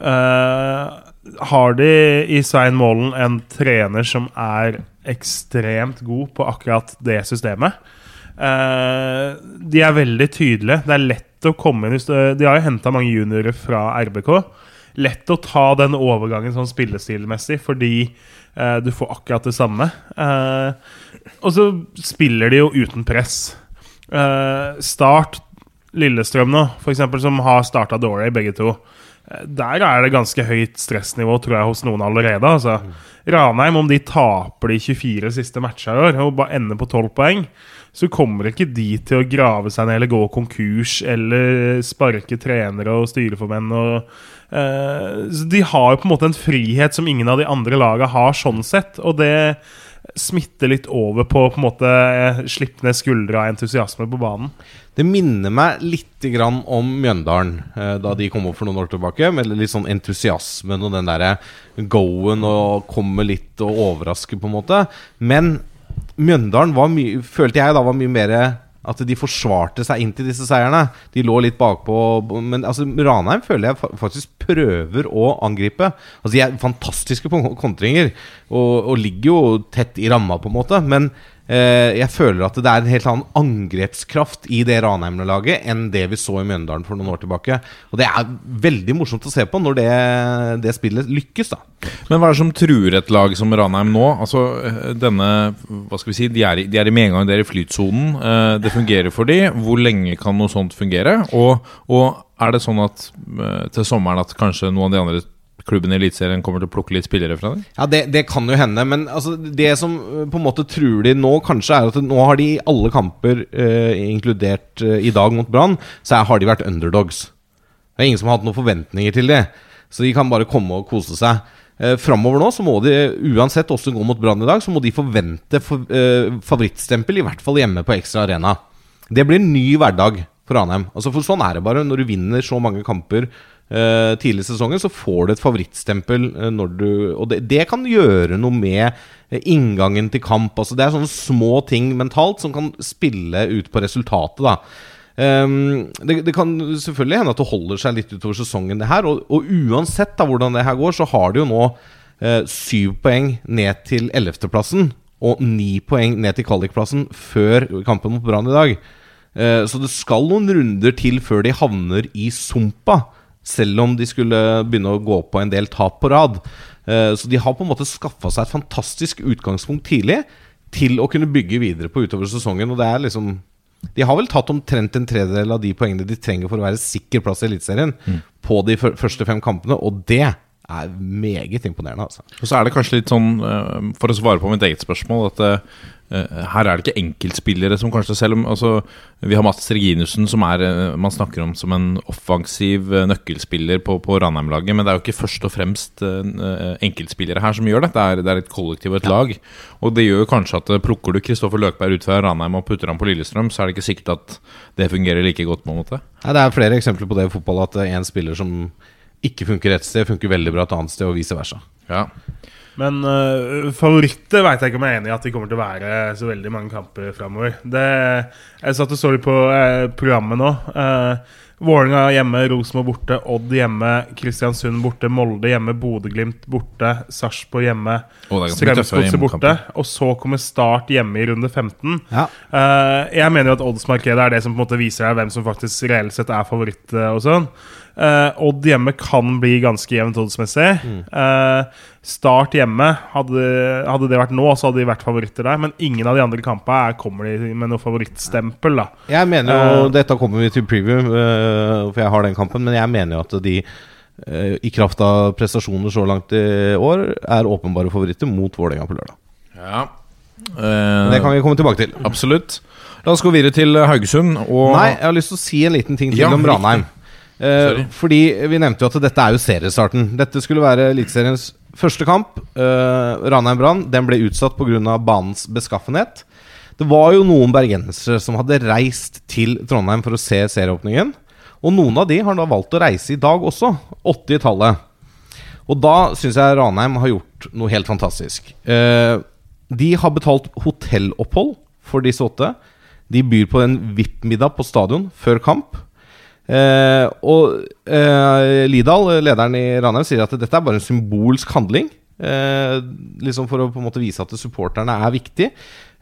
eh, har de i Svein Målen en trener som er ekstremt god på akkurat det systemet. Uh, de er veldig tydelige. Det er lett å komme inn De har jo henta mange juniorer fra RBK. Lett å ta den overgangen sånn spillestilmessig, fordi uh, du får akkurat det samme. Uh, og så spiller de jo uten press. Start Lillestrøm nå, eksempel, som har starta dårlig, begge to. Eh, Der er det ganske høyt stressnivå, tror jeg, hos noen allerede. Altså. Ranheim, om de taper de 24 siste matcha i år og bare ender på 12 poeng, så kommer ikke de til å grave seg ned eller gå konkurs eller sparke trenere og styreformenn. Og, eh, de har jo på en måte en frihet som ingen av de andre lagene har, sånn sett. Og det smitter litt over på på en måte eh, slipp ned skuldre av entusiasme på banen. Det minner meg litt om Mjøndalen eh, da de kom opp for noen år tilbake. Med litt sånn entusiasmen og den derre go-en og komme litt og overraske, på en måte. Men Mjøndalen var mye, følte jeg da var mye mer at de forsvarte seg inn til disse seierne. De lå litt bakpå. Men altså, Ranheim føler jeg faktisk prøver å angripe. Altså, De er fantastiske på kontringer og, og ligger jo tett i ramma, på en måte. Men jeg føler at det er en helt annen angrepskraft i det Ranheim-laget enn det vi så i Mjøndalen for noen år tilbake. Og det er veldig morsomt å se på når det, det spillet lykkes, da. Men hva er det som truer et lag som Ranheim nå? Altså, eh, denne, hva skal vi si, De er, de er i medgang, de er i flytsonen. Eh, Det fungerer for de. Hvor lenge kan noe sånt fungere? Og, og er det sånn at eh, til sommeren at kanskje noen av de andre klubbene i Eliteserien kommer til å plukke litt spillere fra deg? Ja, det, det kan jo hende, men altså, det som eh, på en måte truer de nå, kanskje er at nå har de i alle kamper, eh, inkludert eh, i dag mot Brann, så har de vært underdogs. Det er ingen som har hatt noen forventninger til det, så de kan bare komme og kose seg. Eh, Framover nå så må de, uansett hvordan det går mot Brann i dag, så må de forvente for, eh, favorittstempel, i hvert fall hjemme på Ekstra Arena. Det blir en ny hverdag for Ranheim. Altså, for sånn er det bare. Når du vinner så mange kamper eh, tidlig i sesongen, så får du et favorittstempel uh, når du Og det, det kan gjøre noe med eh, inngangen til kamp. Altså, det er sånne små ting mentalt som kan spille ut på resultatet, da. Um, det, det kan selvfølgelig hende at det holder seg litt utover sesongen, det her. Og, og uansett da hvordan det her går, så har de jo nå uh, syv poeng ned til ellevteplassen. Og ni poeng ned til kvalikplassen før kampen mot Brann i dag. Så det skal noen runder til før de havner i sumpa. Selv om de skulle begynne å gå på en del tap på rad. Eh, Så de har på en måte skaffa seg et fantastisk utgangspunkt tidlig til å kunne bygge videre på utover sesongen. Og det er liksom De har vel tatt omtrent en tredjedel av de poengene de trenger for å være sikker plass i Eliteserien på de første fem kampene, og det er meget imponerende, altså. Og så er det kanskje litt sånn, eh, for å svare på mitt eget spørsmål, at eh, eh, her er det ikke enkeltspillere som kanskje Selv om altså, vi har Mats Reginussen, som er, man snakker om som en offensiv nøkkelspiller på, på Ranheim-laget, men det er jo ikke først og fremst enkeltspillere her som gjør det. Det er, det er et kollektiv og et lag. Og det gjør jo kanskje at plukker du Kristoffer Løkberg ut fra Ranheim og putter ham på Lillestrøm, så er det ikke sikkert at det fungerer like godt, på en måte. Nei, det er flere eksempler på det i fotball, at en spiller som ikke funker et sted, funker veldig bra et annet sted, og vice versa. Ja. Men uh, favoritter veit jeg ikke om jeg er enig i at det kommer til å være så veldig mange kamper framover. Jeg satt og så litt på eh, programmet nå. Uh, Vålerenga hjemme, Rosenborg borte, Odd hjemme, Kristiansund borte, Molde hjemme, Bodø-Glimt borte, Sarpsborg hjemme, tøffere Strømsgodset borte. Og så kommer Start hjemme i runde 15. Ja. Uh, jeg mener jo at oddsmarkedet er det som på en måte viser deg hvem som faktisk reelt sett er favoritt. og sånn Eh, Odd hjemme kan bli ganske jevnt oddsmessig. Eh, start hjemme, hadde, hadde det vært nå, så hadde de vært favoritter der. Men ingen av de andre kampene er, kommer de med noe favorittstempel. da Jeg mener jo, uh, Dette kommer vi til preview, for jeg har den kampen. Men jeg mener jo at de, i kraft av prestasjoner så langt i år, er åpenbare favoritter mot Vålerenga på lørdag. Ja. Men det kan vi komme tilbake til. Absolutt. La oss gå videre til Haugesund. Og Nei, jeg har lyst til å si en liten ting til Ja, om riktig. Ranheim. Eh, fordi vi nevnte jo at dette er jo seriestarten. Dette skulle være Eliteseriens første kamp. Uh, Ranheim-Brann Den ble utsatt pga. banens beskaffenhet. Det var jo noen bergensere som hadde reist til Trondheim for å se serieåpningen. Og noen av de har da valgt å reise i dag også. 80-tallet. Og da syns jeg Ranheim har gjort noe helt fantastisk. Eh, de har betalt hotellopphold for disse åtte. De byr på en VIP-middag på stadion før kamp. Eh, og eh, Lidahl, lederen i Ranheim, sier at dette er bare en symbolsk handling. Eh, liksom For å på en måte vise at supporterne er viktig.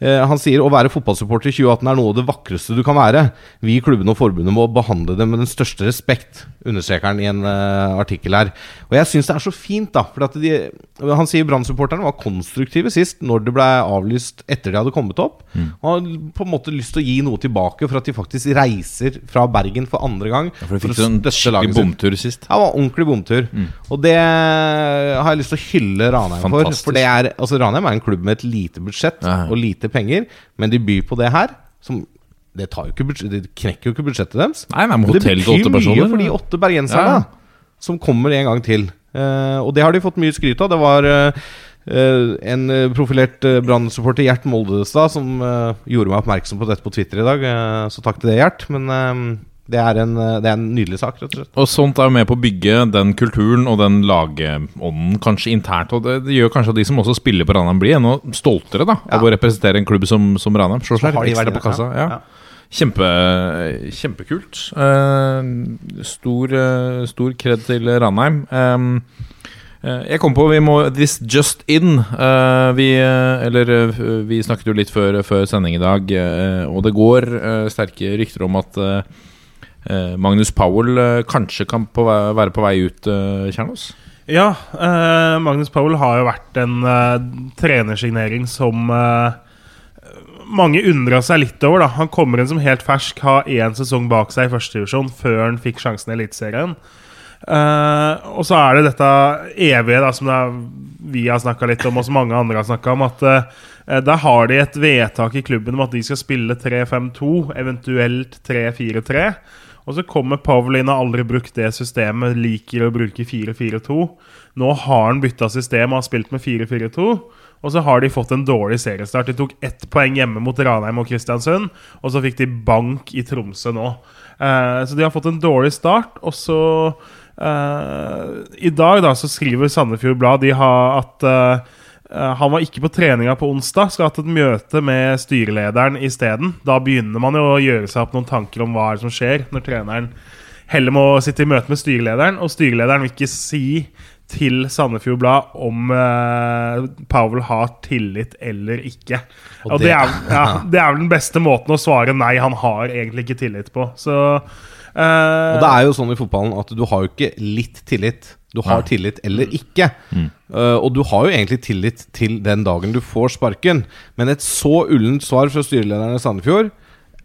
Eh, han sier å være fotballsupporter i 2018 er noe av det vakreste du kan være. Vi i klubben og forbundet må behandle det med den største respekt, understreker han i en uh, artikkel her. Og jeg syns det er så fint, da. For de, han sier Brann-supporterne var konstruktive sist, når det ble avlyst etter de hadde kommet opp. Mm. Og har på en måte lyst til å gi noe tilbake for at de faktisk reiser fra Bergen for andre gang. For de fikk sånn skikkelig bomtur sist. Ja, det var ordentlig bomtur. Og det har jeg lyst til å hylle Ranheim Fantastisk. for. For det er, altså Ranheim er en klubb med et lite budsjett Ja. og lite penger, men de byr på det her. Som det, tar jo ikke det knekker jo ikke budsjettet deres. Nei, nei, men det betyr mye personer. for de åtte bergenserne Ja. som kommer en gang til. Uh, og det har de fått mye skryt av. Det var uh, Uh, en profilert uh, Brann-supporter, Gjert Moldestad, som uh, gjorde meg oppmerksom på dette på Twitter i dag. så takk til det, Gjert. Men det, er en, eh, det er en nydelig sak, rett og slett. Og sånt er jo med på å bygge den kulturen og den lagånden kanskje internt. Og det, det gjør kanskje at de som også spiller på Ranheim, blir enda stoltere da av å representere en klubb som, som Ranheim. Slår seg har de ekstra verdiene, på kassa. ja. Ja. Ja. Kjempe, kjempekult. Uh, stor, uh, stor kred til Ranheim. Eh, jeg kom på vi må This just in. Vi, eller vi snakket jo litt før, før sending i dag, og det går sterke rykter om at Magnus Powell eh, kanskje kan på vei, være på vei ut, eh, Kjernås? Ja, eh, Magnus Powell har jo vært en eh, trenersignering som eh, mange undra seg litt over. da Han kommer inn som helt fersk, har én sesong bak seg i førstedivisjon før han fikk sjansen i Eliteserien. Eh, og så er det dette evige da som er, vi har snakka litt om, og som mange andre har snakka om, at eh, der har de et vedtak i klubben om at de skal spille 3-5-2, eventuelt 3-4-3. Og så kommer Pavlin har aldri brukt det systemet, liker å bruke 4-4-2. Nå har han bytta system og har spilt med 4-4-2. Og så har de fått en dårlig seriestart. De tok ett poeng hjemme mot Ranheim og Kristiansund, og så fikk de bank i Tromsø nå. Eh, så de har fått en dårlig start, og så eh, I dag da så skriver Sandefjord Blad de har at eh, Han var ikke på treninga på onsdag, skal ha hatt et møte med styrelederen isteden. Da begynner man jo å gjøre seg opp noen tanker om hva som skjer når treneren heller må sitte i møte med styrelederen, og styrelederen vil ikke si til Sandefjord Blad om uh, Powell har tillit eller ikke. Og Og, det, det- er, ja, det er vel den beste måten å svare nei, han har egentlig ikke tillit på. Så uh, Og det er jo sånn i fotballen at du har jo ikke litt tillit. Du har tillit eller ikke. Uh, og du har jo egentlig tillit til den dagen du får sparken. Men et så ullent svar fra styrelederen i Sandefjord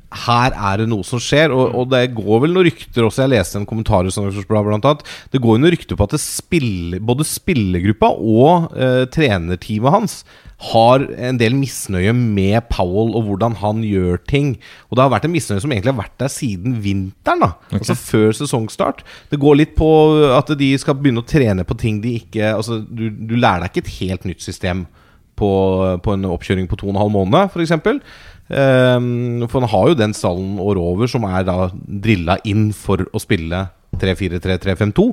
her er det noe som skjer, og, og det går vel noen rykter også. Jeg leste en kommentar i blant annet. Det går jo noen rykter på at det spiller, både spillergruppa og uh, trenerteamet hans har en del misnøye med Powell og hvordan han gjør ting. Og det har vært en misnøye som egentlig har vært der siden vinteren. da Altså før sesongstart. Det går litt på at de skal begynne å trene på ting de ikke Altså Du, du lærer deg ikke et helt nytt system på, på en oppkjøring på to og en halv måned, f.eks. Um, for han har jo den stallen og rover som er da drilla inn for å spille 3-4-3-3-5-2.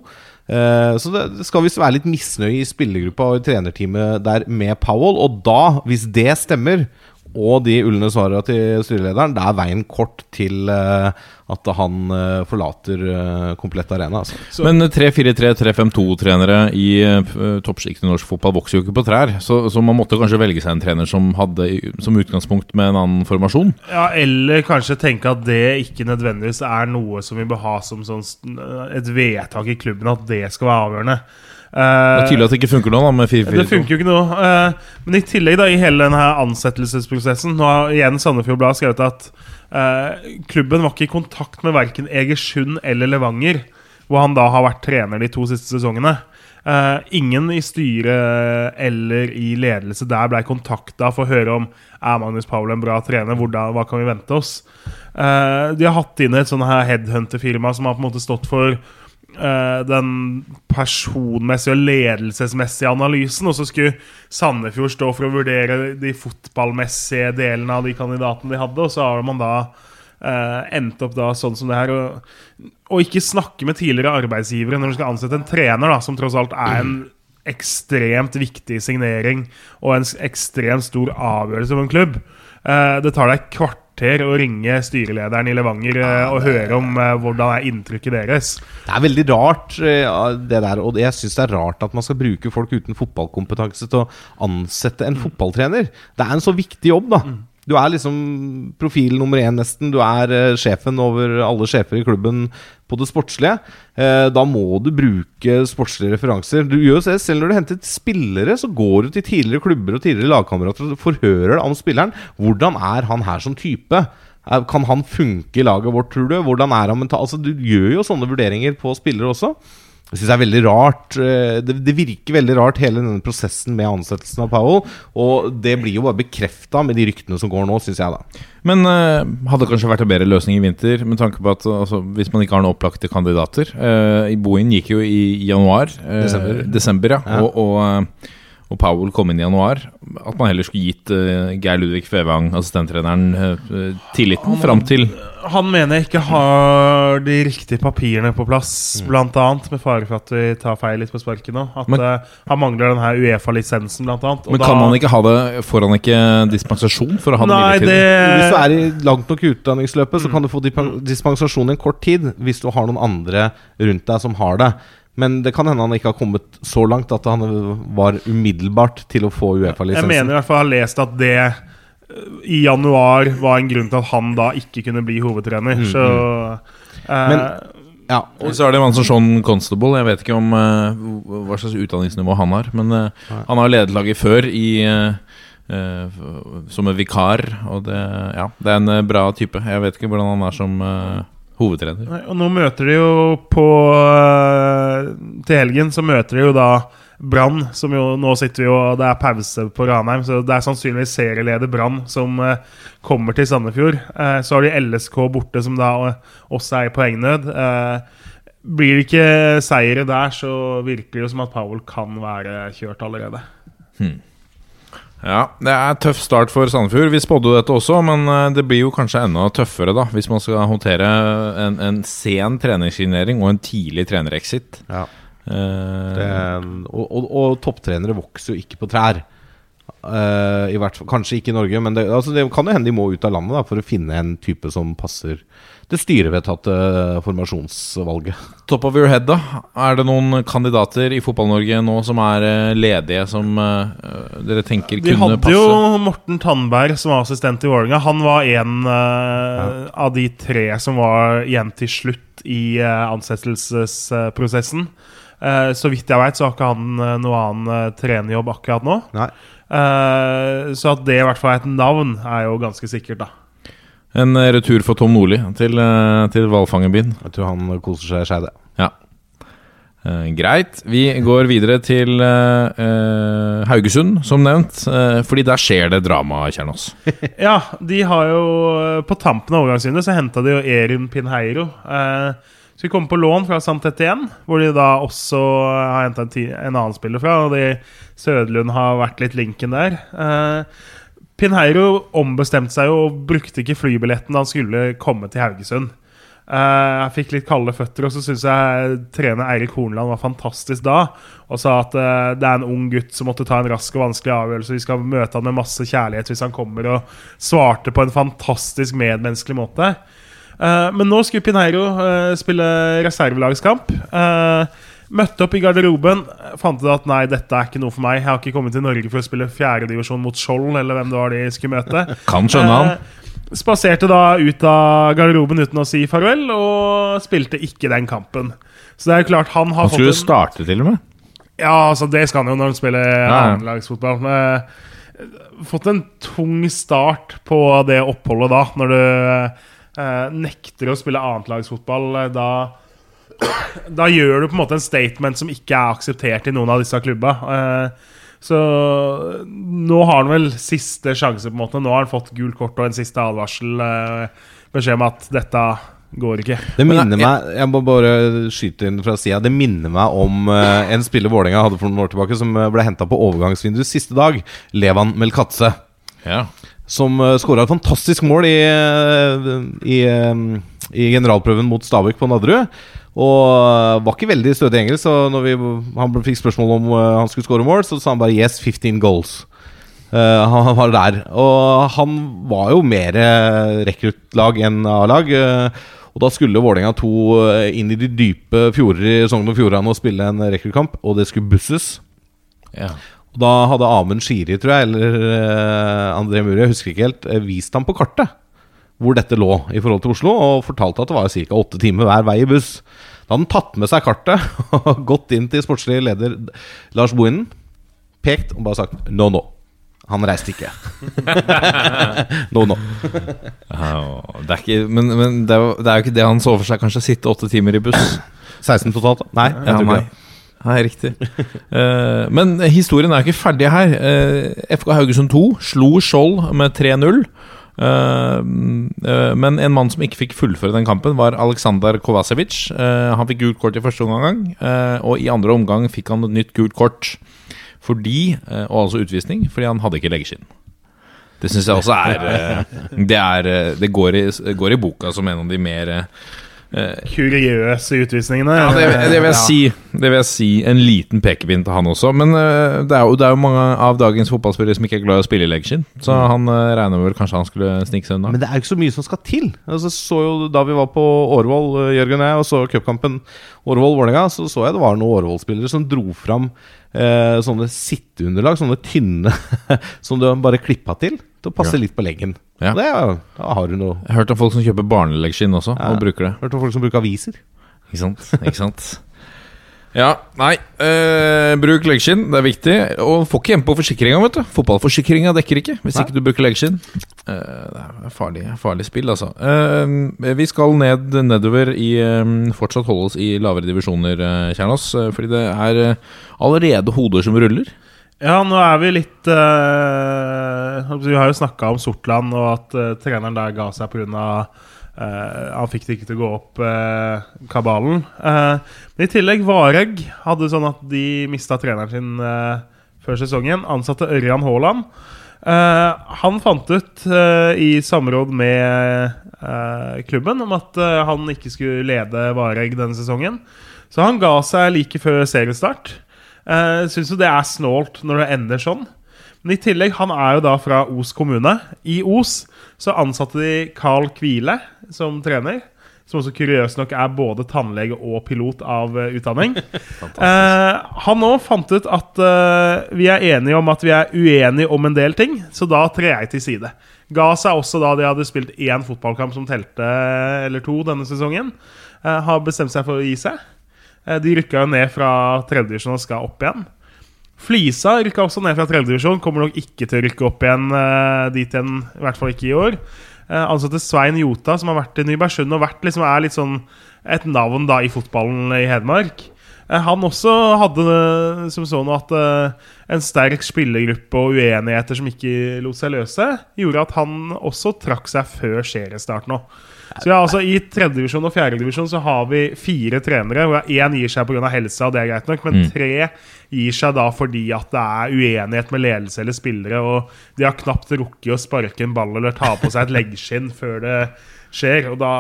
Uh, så det skal visst være litt misnøye i spillergruppa og i trenerteamet der med Powell. Og da, hvis det stemmer, og de ulne svarene til styrelederen, det er veien kort til eh, at han eh, forlater eh, komplett arena. Altså. Men 3-4-3-3-5-2-trenere i uh, toppsjiktet i norsk fotball vokser jo ikke på trær. Så, så man måtte kanskje velge seg en trener som hadde som utgangspunkt med en annen formasjon. Ja, Eller kanskje tenke at det ikke nødvendigvis er noe som vi bør ha som sånn, et vedtak i klubben, at det skal være avgjørende. Det er Eh, tydelig at det ikke funker nå, da, med 4-4-2. det funker jo ikke noe. eh, Men i tillegg, da, i hele denne ansettelsesprosessen Nå har igjen Sandefjord Blad skrevet at eh, klubben var ikke i kontakt med verken Egersund eller Levanger, hvor han da har vært trener de to siste sesongene. Ingen i styret eller i ledelse der blei kontakta for å høre om er Magnus Powell en bra trener, hvordan, hva kan vi vente oss. De har hatt inn et sånn her headhunter-firma som har på en måte stått for den personmessige og ledelsesmessige analysen, og så skulle Sandefjord stå for å vurdere de fotballmessige delene av de kandidatene de hadde, og så har man da eh, endt opp da sånn som det her. Og, og ikke snakke med tidligere arbeidsgivere når du skal ansette en trener, da, som tross alt er en ekstremt viktig signering og en ekstremt stor avgjørelse for en klubb. Eh, det tar deg et kvarter å ringe styrelederen i Levanger eh, og høre om eh, hvordan er inntrykket deres. Det er veldig rart, eh, det der. Og jeg syns det er rart at man skal bruke folk uten fotballkompetanse til å ansette en fotballtrener. Det er en så viktig jobb, da. Du er liksom profil nummer én, nesten. Du er eh, sjefen over alle sjefer i klubben på det sportslige. Eh, da må du bruke sportslige referanser. Du gjør det selv når du henter spillere, så går du til tidligere klubber og tidligere lagkamerater og forhører deg om spilleren. Hvordan er han her som type? Kan han funke i laget vårt, tror du? Hvordan er han mental? Altså, du gjør jo sånne vurderinger på spillere også. Jeg synes det er veldig rart eh, det, det virker veldig rart, hele denne prosessen med ansettelsen av Powell. Og det blir jo bare bekrefta med de ryktene som går nå, syns jeg, da. Men uh, hadde det kanskje vært en bedre løsning i vinter, med tanke på at altså, hvis man ikke har noen opplagte kandidater uh, Bohin gikk jo i januar. Uh, Desember. desember ja. Ja. Og, og, eh, og Powell kom inn i januar. At man heller skulle gitt uh, Geir Ludvig Fevang, assistenttreneren, uh, tilliten fram til Han mener jeg ikke har de riktige papirene på plass, blant annet, med fare for at vi tar feil litt på sparket nå. At Men- uh, han mangler denne Uefa-lisensen, blant annet. Men da- kan han ikke ha det Får han ikke dispensasjon for å ha det midlertidig? Hvis du er i langt nok i utdanningsløpet, så kan du få dispensasjon i en kort tid hvis du har noen andre rundt deg som har det. Men det kan hende han ikke har kommet så langt at han var umiddelbart til å få Jeg Uefa-lisensen. mener i hvert fall jeg har lest at det eh, i januar var en grunn til at han da ikke kunne bli hovedtrener. Så eh, Men- Ja, Og så er det en mann som Sean Constable. Jeg vet ikke om eh, hva slags utdanningsnivå han har. Men eh, han har ledet laget før i eh, eh, som en vikar. Og det, ja, det er en bra type. Jeg vet ikke hvordan han er som hovedtrener. Nei, Og nå møter de jo på øh, Til helgen så møter de jo da Brann, som jo nå sitter vi jo Det er pause på Ranheim, så det er sannsynligvis serieleder Brann som eh, kommer til Sandefjord. Eh, så har de LSK borte, som da øh, også er i poengnød. Eh, blir det ikke seire der, så virker det jo som at Powell kan være kjørt allerede. Ja, Det er tøff start for Sandefjord. Vi spådde jo dette også, men eh, det blir jo kanskje enda tøffere da hvis man skal håndtere en, en sen treningssignering og en tidlig trenerexit. Ja. Eh, Det, og, og, og topptrenere vokser jo ikke på trær. Eh, I hvert fall, Kanskje ikke i Norge, men det, altså det kan jo hende de må ut av landet da, for å finne en type som passer det styrevedtatte formasjonsvalget. Top of your head, da. Er det noen kandidater i Fotball-Norge nå som er eh, ledige, som uh, dere tenker De kunne hadde jo Morten Tandberg som var assistent i Vålerenga. Han var en eh, av de tre som var igjen til slutt i uh, ansettelsesprosessen. Eh, så vidt jeg veit, så har ikke han uh, noe annen uh, trenerjobb akkurat nå. Nei. Eh, så at det i hvert fall er et navn, er jo ganske sikkert, da. En eh, retur for Tom Nordli til, eh, til hvalfangerbyen. Jeg tror han koser seg skeive. Ja. Uh, greit. Vi går videre til uh, eh, Haugesund, som nevnt. Uh, fordi der skjer det drama, Kjernås. Ja, de har jo På tampen av overgangsvinduet så henta de jo Erin Pinheiro. Eh, så vi kommer på lån fra Santet igjen, hvor de da også har henta en, en annen spiller fra. Og de Sødlund har vært litt linken der. Eh, Pinheiro ombestemte seg jo og brukte ikke flybilletten da han skulle komme til Haugesund. Uh, jeg fikk litt kalde føtter, og så syns jeg trener Eirik Hornland var fantastisk da. Og sa at uh, det er en ung gutt som måtte ta en rask og vanskelig avgjørelse. Vi skal møte han med masse kjærlighet hvis han kommer, og svarte på en fantastisk medmenneskelig måte. Eh, men nå skulle Pineiro eh, spille reservelagskamp. Eh, Møtte opp i garderoben, fant ut at nei, dette er ikke noe for meg. Jeg har ikke kommet til Norge for å spille fjerdedivisjon mot Skjold, eller hvem det var de skulle møte. Kan skjønne han. Spaserte da ut av garderoben uten å si farvel, og spilte ikke den kampen. Så det er jo klart han har Han skulle fått en starte, til og med. Ja, altså det skal han jo når han spiller annenlagsfotball. Fått en tung start på det oppholdet da, når du nekter å spille annetlagsfotball. eh, Da da gjør du på en måte en statement som ikke er akseptert i noen av disse klubba. Eh, så nå har han vel siste sjanse, på en måte. Nå har han fått gult kort og en siste advarsel. Eh, beskjed om at dette går ikke. Det minner meg Jeg må bare skyte inn fra sida. Det minner meg om eh, en spiller Vålerenga hadde for noen år tilbake, som eh, ble henta på overgangsvinduet siste dag. Levan Melkatse. Ja. Som uh, skåra et fantastisk mål i, eh, i, eh, i generalprøven mot Stabæk på Nadderud. Og eh, var ikke veldig stødig engelsk, så når vi, han fikk spørsmål om eh, han skulle skåre mål, så sa han bare 'yes, 15 goals'. Uh, han var der. Og han var jo mer eh, rekruttlag enn A-lag. eh, og da skulle Vålerenga 2 eh, inn i de dype fjorder i Sogn og Fjordane og spille en rekruttkamp, og det skulle busses. Ja. Og da hadde Amund Shiri, tror jeg, eller uh, André Muri, jeg husker ikke helt, eh, vist ham på kartet hvor dette lå i forhold til Oslo, og fortalte at det var ca. åtte timer hver vei i buss. Da hadde han tatt med seg kartet og gått inn til sportslig leder Lars Bohinen, pekt og bare sagt no, no. Han reiste ikke. no, no. Det er ikke, men men det, er jo, det er jo ikke det han så for seg, kanskje sitte åtte timer i buss. 16 totalt? Nei. jeg Ja, tror ikke det. Nei, riktig. uh, men historien er ikke ferdig her. Uh, FK Haugesund 2 slo Skjold med 3-0. Uh, eh, men en mann som ikke fikk fullføre den kampen, var Aleksandr Kovacevic. Eh, han fikk gult kort i første omgang, eh, og i andre omgang fikk han et nytt gult kort. Fordi, eh, og altså utvisning, fordi han hadde ikke leggeskinn. Det syns jeg også er eh, Det, er, eh, det går, i, går i boka som en av de mer eh, Kuriøse utvisningene. ja, det, det, vil jeg si, det vil jeg si en liten pekepinn til han også. Men eh, det, er jo, det er jo mange av dagens fotballspillere som ikke er glad i å spille i leggskinn. Så han uh, regner vel kanskje han skulle snike seg unna. Men det er jo ikke så mye som skal til. Altså, så jo Da vi var på Årvoll, eh, Jørgen og jeg, og så cupkampen Årvoll-Vålerenga, så så jeg det var noen Årvoll-spillere som dro fram eh, sånne sitteunderlag, sånne tynne, som du bare klippa til til å passe litt på leggen. Ja. Det, da har du noe Jeg har hørt om folk som kjøper barneleggskinn også, og bruker det. Hørt om folk som bruker aviser. Ikke sant? Ikke sant? Ja, nei. Eh, bruk leggskinn, det er viktig. Og får ikke hjemme på forsikringa, vet du. Fotballforsikringa dekker ikke hvis Nei. ikke du bruker leggskinn. Eh, det er farlig, farlig spill, altså. Eh, vi skal ned nedover i eh, Fortsatt holde oss i lavere divisjoner, eh, Kjernås. eh, fordi det er allerede hoder som ruller. Ja, nå er vi litt uh, Vi har jo snakka om Sortland, og at uh, treneren der ga seg pga. Uh, han fikk det ikke til å gå opp, uh, kabalen. Eh, men i tillegg, Vareg hadde sånn at de mista treneren sin eh, før sesongen. Ansatte Ørjan Haaland. Eh, han fant ut eh, i samråd med eh, klubben om at eh, han ikke skulle lede Vareg denne sesongen. Så han ga seg like før seriestart. Uh, Syns jo det er snålt når det ender sånn. Men i tillegg, han er jo da fra Os kommune. I Os så ansatte de Carl Kvile som trener. Som også kuriøst nok er både tannlege og pilot av uh, utdanning. Uh, han nå fant ut at uh, vi er enige om at vi er uenige om en del ting, så da trer jeg til side. Ga seg også da de hadde spilt én fotballkamp som telte, eller to denne sesongen. Eh, har bestemt seg for å gi seg. Eh, De rykka jo ned fra tredjedivisjon og skal opp igjen. Flisa rykka også ned fra tredjedivisjon. Kommer nok ikke til å rykke opp igjen eh, dit igjen, i hvert fall ikke i år. Eh, ansatte Svein Jota, som har vært i Nybergsund og vært liksom, er litt sånn et navn da i fotballen i Hedmark. Han også hadde som sånn at en sterk spillergruppe og uenigheter som ikke lot seg løse, gjorde at han også trakk seg før seriestart nå. Så ja, altså I tredjedivisjon og fjerdedivisjon så har vi fire trenere. hvor Én gir seg pga. helse, og det er greit nok, men Mm. tre gir seg da fordi at det er uenighet med ledelse eller spillere, og de har knapt rukket å sparke en ball eller ta på seg et leggskinn før det skjer. Og da,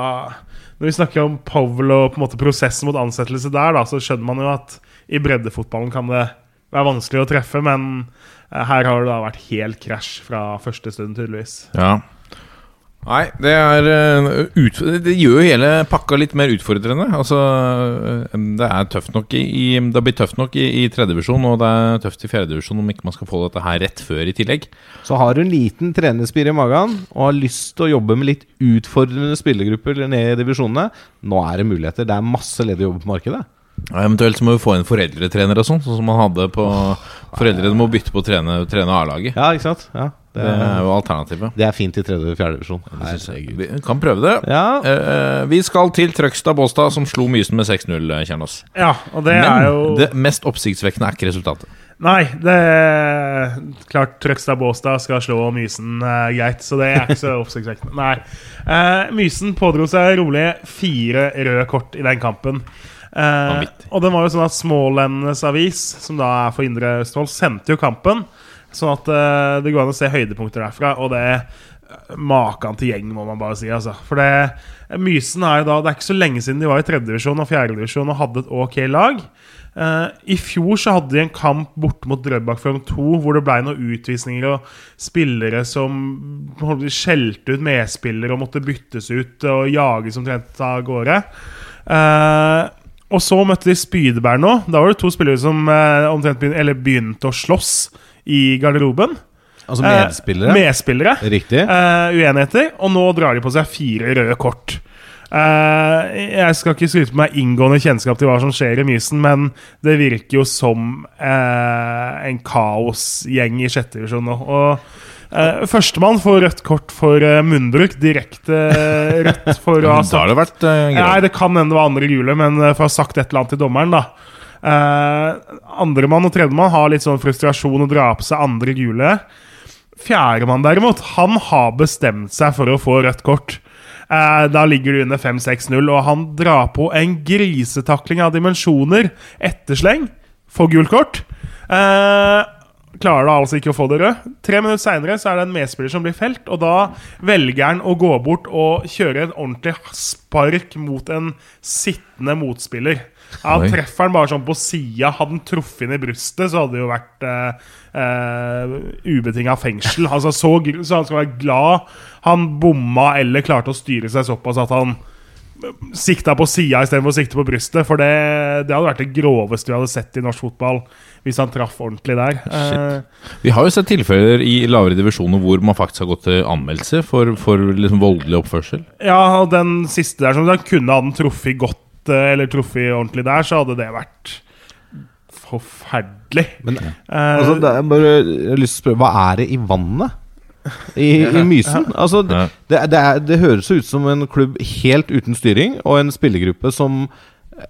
Når vi snakker om Powell og på en måte prosessen mot ansettelse der, da, så skjønner man jo at i breddefotballen kan det være vanskelig å treffe, men eh, her har det da vært helt krasj fra første stund, tydeligvis. Ja. Nei, det er eh, ut, Det gjør jo hele pakka litt mer utfordrende. Altså, eh, det er tøft nok i, Det blitt tøft nok i, i tredjedivisjon, og det er tøft i fjerdedivisjon om ikke man skal få dette her rett før i tillegg. Så har du en liten trenerspire i magen og har lyst til å jobbe med litt utfordrende spillergrupper ned i divisjonene. Nå er det muligheter. Det er masse ledige jobber på markedet. Ja, eventuelt så må vi få inn foreldretrener og sånn, sånn som man hadde på Foreldrene må bytte på å trene, trene A-laget. Ja, ikke sant? Ja, Det er jo alternativet. Det er fint i tredje og fjerde divisjon. Vi kan prøve det. Ja. Eh, vi skal til Trøgstad Båstad, som slo Mysen med 6-0, Kjernås. Ja, og det Men er jo det mest oppsiktsvekkende er ikke resultatet. Nei, det er klart Trøgstad Båstad skal slå Mysen eh, greit, så det er ikke så oppsiktsvekkende. Nei. Eh, Mysen pådro seg rolig fire røde kort i den kampen. Eh, og det var jo sånn at Smålendenes Avis, som da er for Indre Østfold, sendte jo kampen. Sånn at uh, det går an å se høydepunkter derfra. Og det Maken til gjeng, må man bare si. Altså. For det Mysen er jo da Det er ikke så lenge siden de var i tredjedivisjon og fjerdedivisjon og hadde et ok lag. Uh, I fjor så hadde de en kamp borte mot Drøbak Frogn 2 hvor det ble noen utvisninger og spillere som skjelte ut medspillere og måtte byttes ut og jages omtrent av gårde. Uh, og så møtte de Spydeberg nå. Da var det to spillere som uh, omtrent begyn eller begynte å slåss i garderoben. Altså medspillere. Eh, medspillere. Riktig. Eh, uenigheter. Og nå drar de på seg fire røde kort. Eh, jeg skal ikke skryte på meg inngående kjennskap til hva som skjer i Mysen, men det virker jo som eh, en kaosgjeng i sjette divisjon nå. Og Uh, Førstemann får rødt kort for uh, munnbruk. Direkte uh, rødt for å ha sagt Da har det vært uh, Nei, det kan hende det var andre gule, men eh, for å ha sagt et eller annet til dommeren, da. Uh, Andremann og tredjemann har litt sånn frustrasjon og drar på seg andre gule. Fjerdemann derimot, han har bestemt seg for å få rødt kort. Eh, da ligger du under 5-6-0, og han drar på en grisetakling av dimensjoner. Ettersleng. Får gult kort. Eh, klarer da altså ikke å få det rød. Tre minutter seinere er det en medspiller som blir felt, og da velger han å gå bort og kjøre en ordentlig spark mot en sittende motspiller. Ja, han treffer han bare sånn på sida. Hadde han truffet inn i brystet, så hadde det jo vært uh, uh, ubetinga fengsel. Altså, så, så han skal være glad han bomma eller klarte å styre seg såpass at han sikta på sida istedenfor å sikte på brystet. For det, det hadde vært det groveste vi hadde sett i norsk fotball hvis han traff ordentlig der. Shit. Vi har jo sett tilfeller i lavere divisjoner hvor man faktisk har gått til anmeldelse for, for liksom voldelig oppførsel. ja, og den siste der, som han kunne han truffet godt eh, eller truffet ordentlig der, så hadde det vært forferdelig. Men uh, altså, det er bare, jeg har lyst til å spørre Hva er det i vannet? I, i Mysen? Altså, det, det, det, er, det høres ut som en klubb helt uten styring, og en spillergruppe som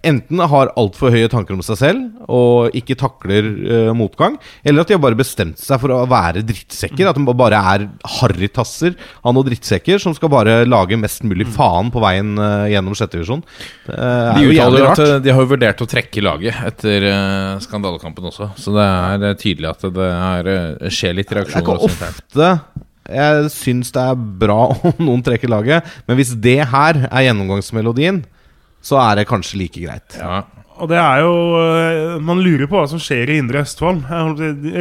enten har altfor høye tanker om seg selv og ikke takler uh, motgang, eller at de har bare bestemt seg for å være drittsekker. At de bare er harrytasser av noen drittsekker som skal bare lage mest mulig faen på veien uh, gjennom sjette divisjon. Er De uttaler jo at eh, de har vurdert å trekke laget etter skandalekampen også. Så det er tydelig at det er, skjer litt Det er reaksjoner. ikke ofte jeg syns det er bra om noen trekker laget, men hvis det her er gjennomgangsmelodien, så er det kanskje like greit. Ja. Og det er jo øh, Man lurer på hva som skjer i Indre Østfold.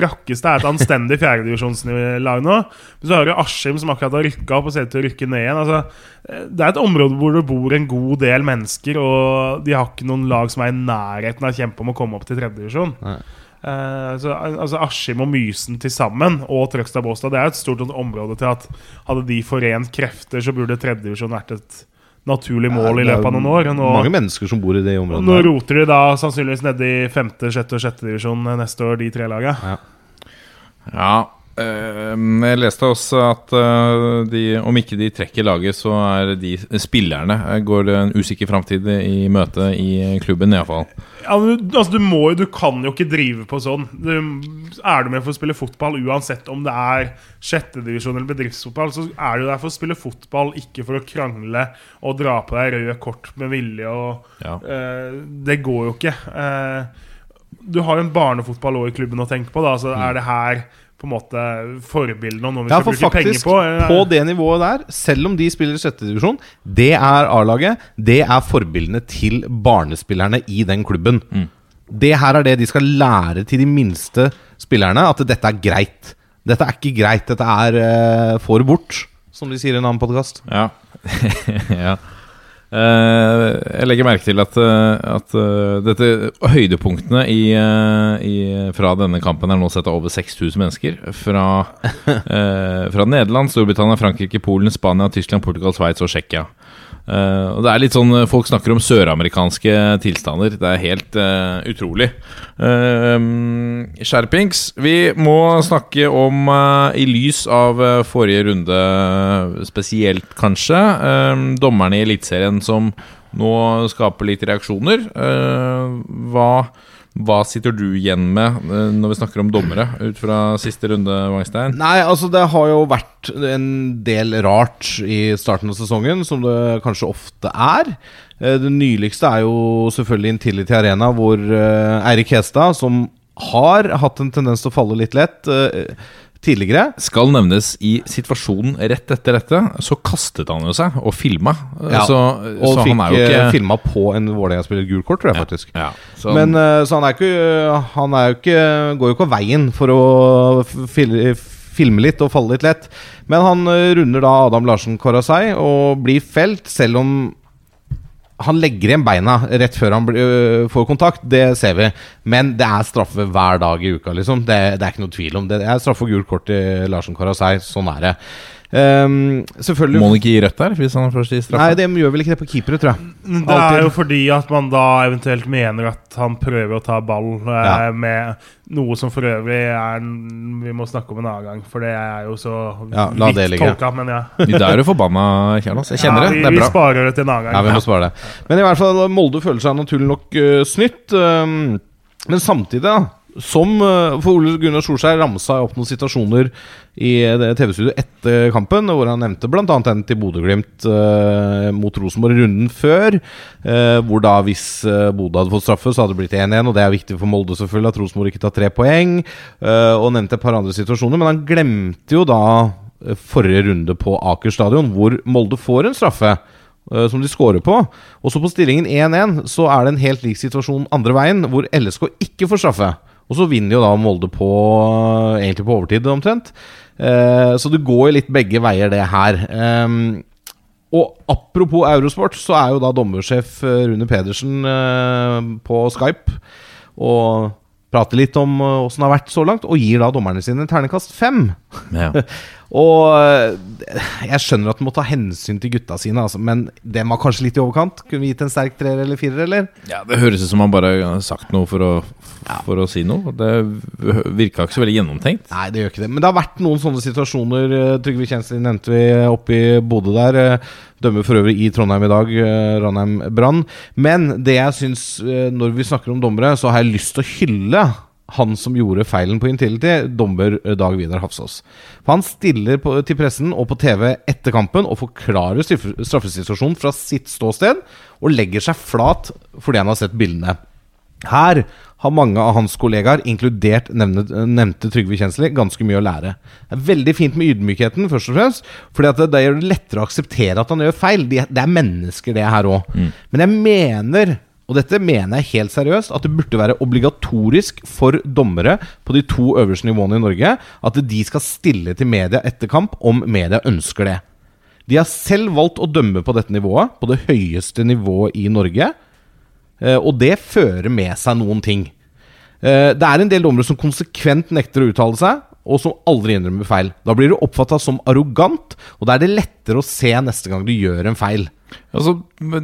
Rakkestad er et anstendig fjerdedivisjonslag nå. Men så har du Askim, som akkurat har rykka opp og ser ut til å rykke ned igjen. Altså, eh, det er et område hvor det bor en god del mennesker, og de har ikke noen lag som er i nærheten av å kjempe om å komme opp til tredjedivisjon. Uh, så, altså Askim og Mysen til sammen, og Trøgstad Båstad, det er et stort område til at hadde de forent krefter, så burde tredjedivisjon vært et naturlig mål i løpet av noen år. Nå, Mange mennesker som bor i det området. nå der. roter de da sannsynligvis nede i femte, sjette og sjette divisjon neste år, de tre lagene. Ja, eh, jeg leste også at eh, de, om ikke de trekker laget, så er de spillerne eh, går det en usikker framtid i møte i klubben, iallfall. Ja, du- altså, du må Du kan jo ikke drive på sånn. Du, er du med for å spille fotball, uansett om det er sjettedivisjon eller bedriftsfotball, så er du der for å spille fotball, ikke for å krangle og dra på deg røde kort med vilje. Og, Ja. uh, det går jo ikke. Uh, Du har jo en barnefotball òg i klubben å tenke på. da Så Er det her på en måte forbildene og noe vi Ja, skal bruke bruke penger faktisk, på? faktisk på det nivået der, selv om de spiller i sjette divisjon, det er A-laget. Det er forbildene til barnespillerne i den klubben. Det her er det de skal lære til de minste spillerne, at dette er greit. Dette er ikke greit. Dette er uh, for bort, som de sier i en annen podkast. Ja. ja. Eh, jeg legger merke til at, eh, at eh, dette høydepunktene i, i, fra denne kampen er nå sett av over 6000 mennesker. Fra, fra Nederland, Storbritannia, Frankrike, Polen, Spania, Tyskland, Portugal, Sveits og Tsjekkia. Og det er litt sånn eh, Folk snakker om søramerikanske tilstander. Det er helt uh, utrolig. Uh, skjerpings. Vi må snakke om, i lys av forrige runde spesielt, kanskje, dommerne i Eliteserien som nå skaper litt reaksjoner. Hva hva sitter du igjen med eh, når vi snakker om dommere, ut fra siste runde, Wangstein? Nei, altså det har jo vært en del rart i starten av sesongen, som det kanskje ofte er. Eh, Det nyligste er jo selvfølgelig Intility Arena, hvor eh, Eirik Hestad, som har hatt en tendens til å falle litt lett tidligere Skal nevnes i situasjonen rett etter dette, så kastet han jo seg og filma. Ja, Så, Og så fikk han er jo ikke filma på en Vålerenga-spiller gult kort, tror jeg faktisk. ja, så Men eh, så han er ikke Han er jo ikke går jo ikke veien for å fil, filme litt og falle litt lett. Men han eh, runder da Adam Larsen Korasei og blir felt, selv om han legger igjen beina rett før han blir, øh, får kontakt. Det ser vi. Men det er straffe hver dag i uka, liksom. Det, det er ikke noe tvil om det. Det er straffe og gult kort til Larsen Karasei. Sånn er det. Ehm, selvfølgelig Må han ikke gi rødt der, hvis han først gir? Nei, det gjør vel ikke det på keepere, tror jeg. Det er jo fordi at man da eventuelt mener at han prøver å ta ball eh, Ja. med noe som for øvrig er Vi må snakke om en annen gang, for det er jo så Ja, la det ligge. tolka. Men ja. Da er du forbanna, Kjernos. Jeg kjenner ja, vi, Det er vi sparer det til en annen Ja, gang. vi må spare det. Men i hvert fall, Molde føler seg naturlig nok uh, snytt. Um, men samtidig, da, som øh, For Ole Gunnar Solskjær ramsa opp noen situasjoner i TV-studioet etter kampen, hvor han nevnte bl.a. den til Bodø-Glimt eh, mot Rosenborg runden før. Eh, hvor da, hvis øh, Bodø hadde fått straffe, så hadde det blitt 1-1. Og det er viktig for Molde selvfølgelig at Rosenborg ikke tar tre poeng. øh, og nevnte et par andre situasjoner, men han glemte jo da øh, forrige runde på Aker stadion, hvor Molde får en straffe eh, som de scorer på. Og så på stillingen 1-1 så er det en helt lik situasjon andre veien, hvor LSK ikke får straffe. Og så vinner jo da Molde på egentlig på overtid, omtrent. Eh, så det går jo litt begge veier, det her. Eh, og apropos Eurosport, så er jo da dommersjef eh, Rune Pedersen eh, på Skype og prater litt om eh, åssen det har vært så langt, og gir da dommerne sine ternekast fem. Ja. Og eh, jeg skjønner at du må ta hensyn til gutta sine, altså, men den var kanskje litt i overkant. Kunne vi gitt en sterk treer eller firer, eller? Ja, Det høres ut som han bare har sagt noe for å, for å si noe. Det virka ikke så veldig gjennomtenkt. Nei, det gjør ikke det. Men det har vært noen sånne situasjoner. eh, Trygve Kjensli nevnte vi oppe i Bodø der. eh, Dømmer for øvrig i Trondheim i dag, eh, Ranheim Brann. Men det jeg syns, eh, når vi snakker om dommere, så har jeg lyst til å hylle han som gjorde feilen på Intility, dommer eh, Dag Vidar Hafsås. For han stiller på, til pressen og på TV etter kampen og forklarer straffesituasjonen fra sitt ståsted, og legger seg flat fordi han har sett bildene. Her har mange av hans kollegaer, inkludert nevnte, nevnte Trygve Kjensli, ganske mye å lære. Det er veldig fint med ydmykheten, først og fremst, fordi at det, det gjør det lettere å akseptere at han gjør feil. De, det er mennesker, det her òg. Men jeg mener, og dette mener jeg helt seriøst, at det burde være obligatorisk for dommere på de to øverste nivåene i Norge at de skal stille til media etter kamp om media ønsker det. De har selv valgt å dømme på dette nivået, på det høyeste nivået i Norge. Eh, Og det fører med seg noen ting. Eh, Det er en del dommere som konsekvent nekter å uttale seg, og som aldri innrømmer feil. Da blir du oppfatta som arrogant, og da er det lettere å se neste gang du gjør en feil. Altså,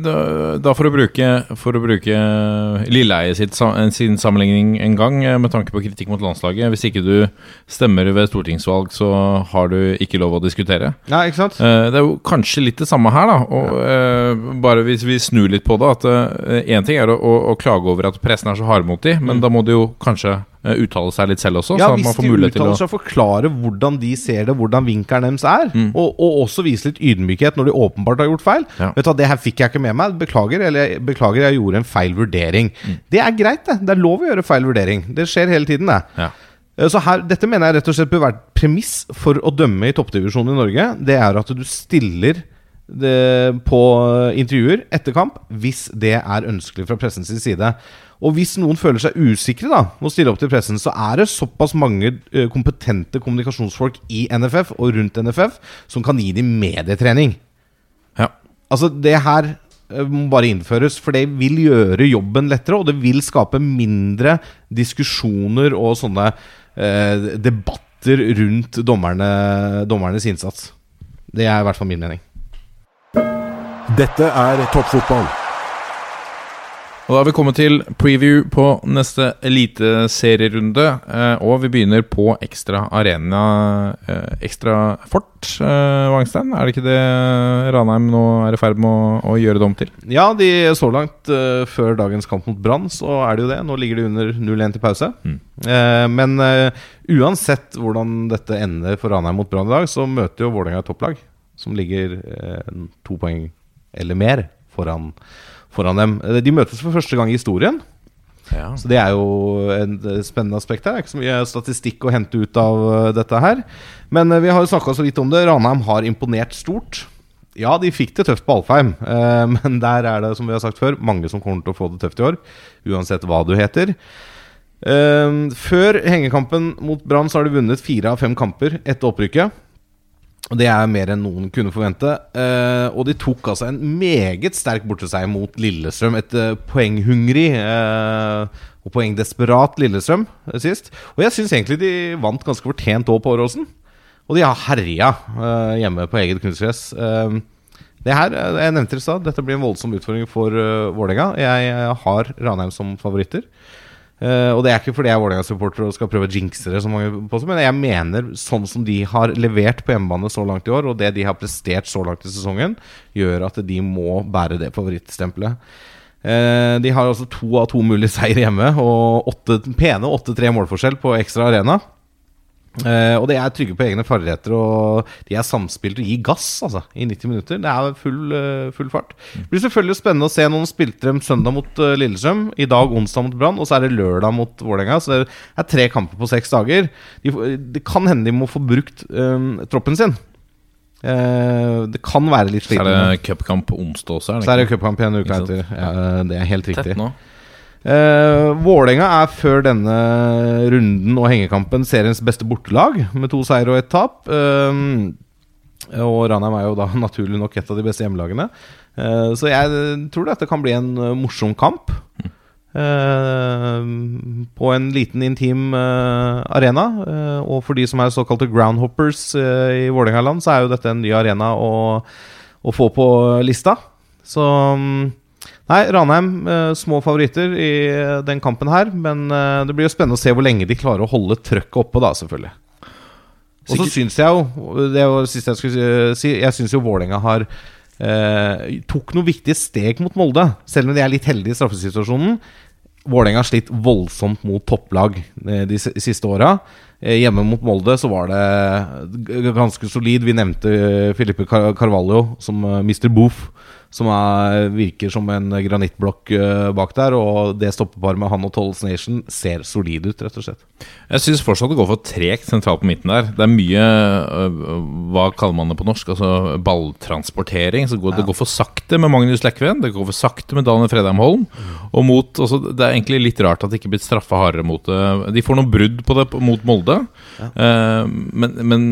da, da for å bruke, for å bruke Lilleheie sin sammenligning en gang, eh, med tanke på kritikk mot landslaget Hvis ikke du stemmer ved stortingsvalg, så har du ikke lov å diskutere. Ja, ikke sant? Eh, Det er jo kanskje litt det samme her, da. Og ja. bare hvis vi snur litt på det At én ting er å, å, å klage over at pressen er så hardmodig, men da må du jo kanskje eh, uttale seg litt selv også. Ja, så hvis man får de uttaler å og forklare hvordan de ser det, hvordan vinkelen deres er. Og, og også vise litt ydmykhet når de åpenbart har gjort feil. Ja. Vet du Det her fikk jeg ikke med meg. Beklager, eller beklager, jeg gjorde en feil vurdering. Det er greit, det. Det er lov å gjøre feil vurdering. Det skjer hele tiden, det. Ja. Eh, Så her, Dette mener jeg rett og slett bør være premiss for å dømme i toppdivisjonen i Norge. Det er at du stiller det på intervjuer etter kamp hvis det er ønskelig fra pressens side. Og hvis noen føler seg usikre da å stille opp til pressen, så er det såpass mange eh, kompetente kommunikasjonsfolk i NFF og rundt NFF som kan gi dem medietrening. Altså, det her eh, må bare innføres, for det vil gjøre jobben lettere, og det vil skape mindre diskusjoner og sånne eh, debatter rundt dommerne, dommernes innsats. Det er i hvert fall min mening. Dette er toppfotball. Og da har vi kommet til preview på neste eliteserierunde. Eh, og vi begynner på Ekstra Arena eh, Ekstra Fort, eh, Wangstein. Er det ikke det Ranheim nå er i ferd med å, å gjøre det om til? Ja, de så langt eh, før dagens kamp mot Brann, så er det jo det. Nå ligger de under 0-1 til pause. Eh, men eh, uansett hvordan dette ender for Ranheim mot Brann i dag, så møter jo Vålerenga et topplag som ligger eh, to poeng eller mer foran, foran dem. Eh, De møtes for første gang i historien. Ja. Så det er jo en eh, spennende aspekt her. Det er ikke så mye statistikk å hente ut av eh, dette her. Men vi har jo snakka så vidt om det. Ranheim har imponert stort. Ja, de fikk det tøft på Alfheim, men der er det, som vi har sagt før, mange som kommer til å få det tøft i år. Uansett hva du heter. Før hengekampen mot Brann så har de vunnet fire av fem kamper etter opprykket. Og Det er mer enn noen kunne forvente. Eh, og de tok altså en meget sterk borteseier mot Lillestrøm. Et eh, poenghungrig eh, og poengdesperat Lillestrøm eh, sist. Og jeg syns egentlig de vant ganske fortjent òg på Åråsen. Og de har herja eh, hjemme på eget kunstgress. Eh, det her, jeg nevnte det i stad, dette blir en voldsom utfordring for uh, Vålerenga. Jeg, jeg har Ranheim som favoritter. Eh, og det er ikke fordi jeg er Vålerenga-supporter og skal prøve å jinxe det, som mange påstår, men jeg mener sånn som de har levert på hjemmebane så langt i år, og det de har prestert så langt i sesongen, gjør at de må bære det favorittstempelet. Uh, de har altså to av to mulige seier hjemme, og åtte, pene 8-3 målforskjell på ekstra arena. Eh, og de er trygge på egne ferdigheter, og de er samspilt og gir gass altså, i 90 minutter. Det er full, uh, full fart. Det blir selvfølgelig spennende å se noen spilte dem søndag mot uh, Lillestrøm. I dag onsdag mot Brann, og så er det lørdag mot Vålerenga. Så det er tre kamper på seks dager. De, det kan hende de må få brukt troppen sin. Det kan være litt Så er det cupkamp onsdag også, er Så er det det cupkamp en uke etter. Ja, det er helt riktig. Tett nå. Uh, Vålerenga er før denne runden og hengekampen seriens beste bortelag, med to seier og ett tap. Um, og Ranheim er jo da naturlig nok et av de beste hjemmelagene. Uh, så jeg tror dette kan bli en uh, morsom kamp. Uh, på en liten, intim uh, arena. Uh, og for de som er såkalte groundhoppers uh, i Vålerenga-land, så er jo dette en ny arena å, å få på lista. Så um, Nei, Ranheim, eh, små favoritter i eh, den kampen her. Men eh, det blir jo spennende å se hvor lenge de klarer å holde trøkket oppe, da, selvfølgelig. Og så syns jeg jo Det var det siste jeg skulle si. Jeg syns jo Vålerenga har eh, tok noen viktige steg mot Molde, selv om de er litt heldige i straffesituasjonen. Vålerenga har slitt voldsomt mot topplag eh, de siste åra. Eh, Hjemme mot Molde så var det ganske solid. Vi nevnte Filipe Filippe Carvalho som eh, Mr. Boof, som er, virker som en granittblokk eh, bak der. Og det stoppeparet med han og Tolles Nation ser solid ut, rett og slett. Jeg syns fortsatt det går for tregt sentralt på midten der. Det er mye øh, Hva kaller man det på norsk? Altså balltransportering. Så går, Det går for sakte med Magnus Lekven. Det går for sakte med Daniel Fredheim Holm. Og mot, altså, det er egentlig litt rart at det ikke blir straffa hardere mot det. De får noen brudd på det mot Molde. Eh, men men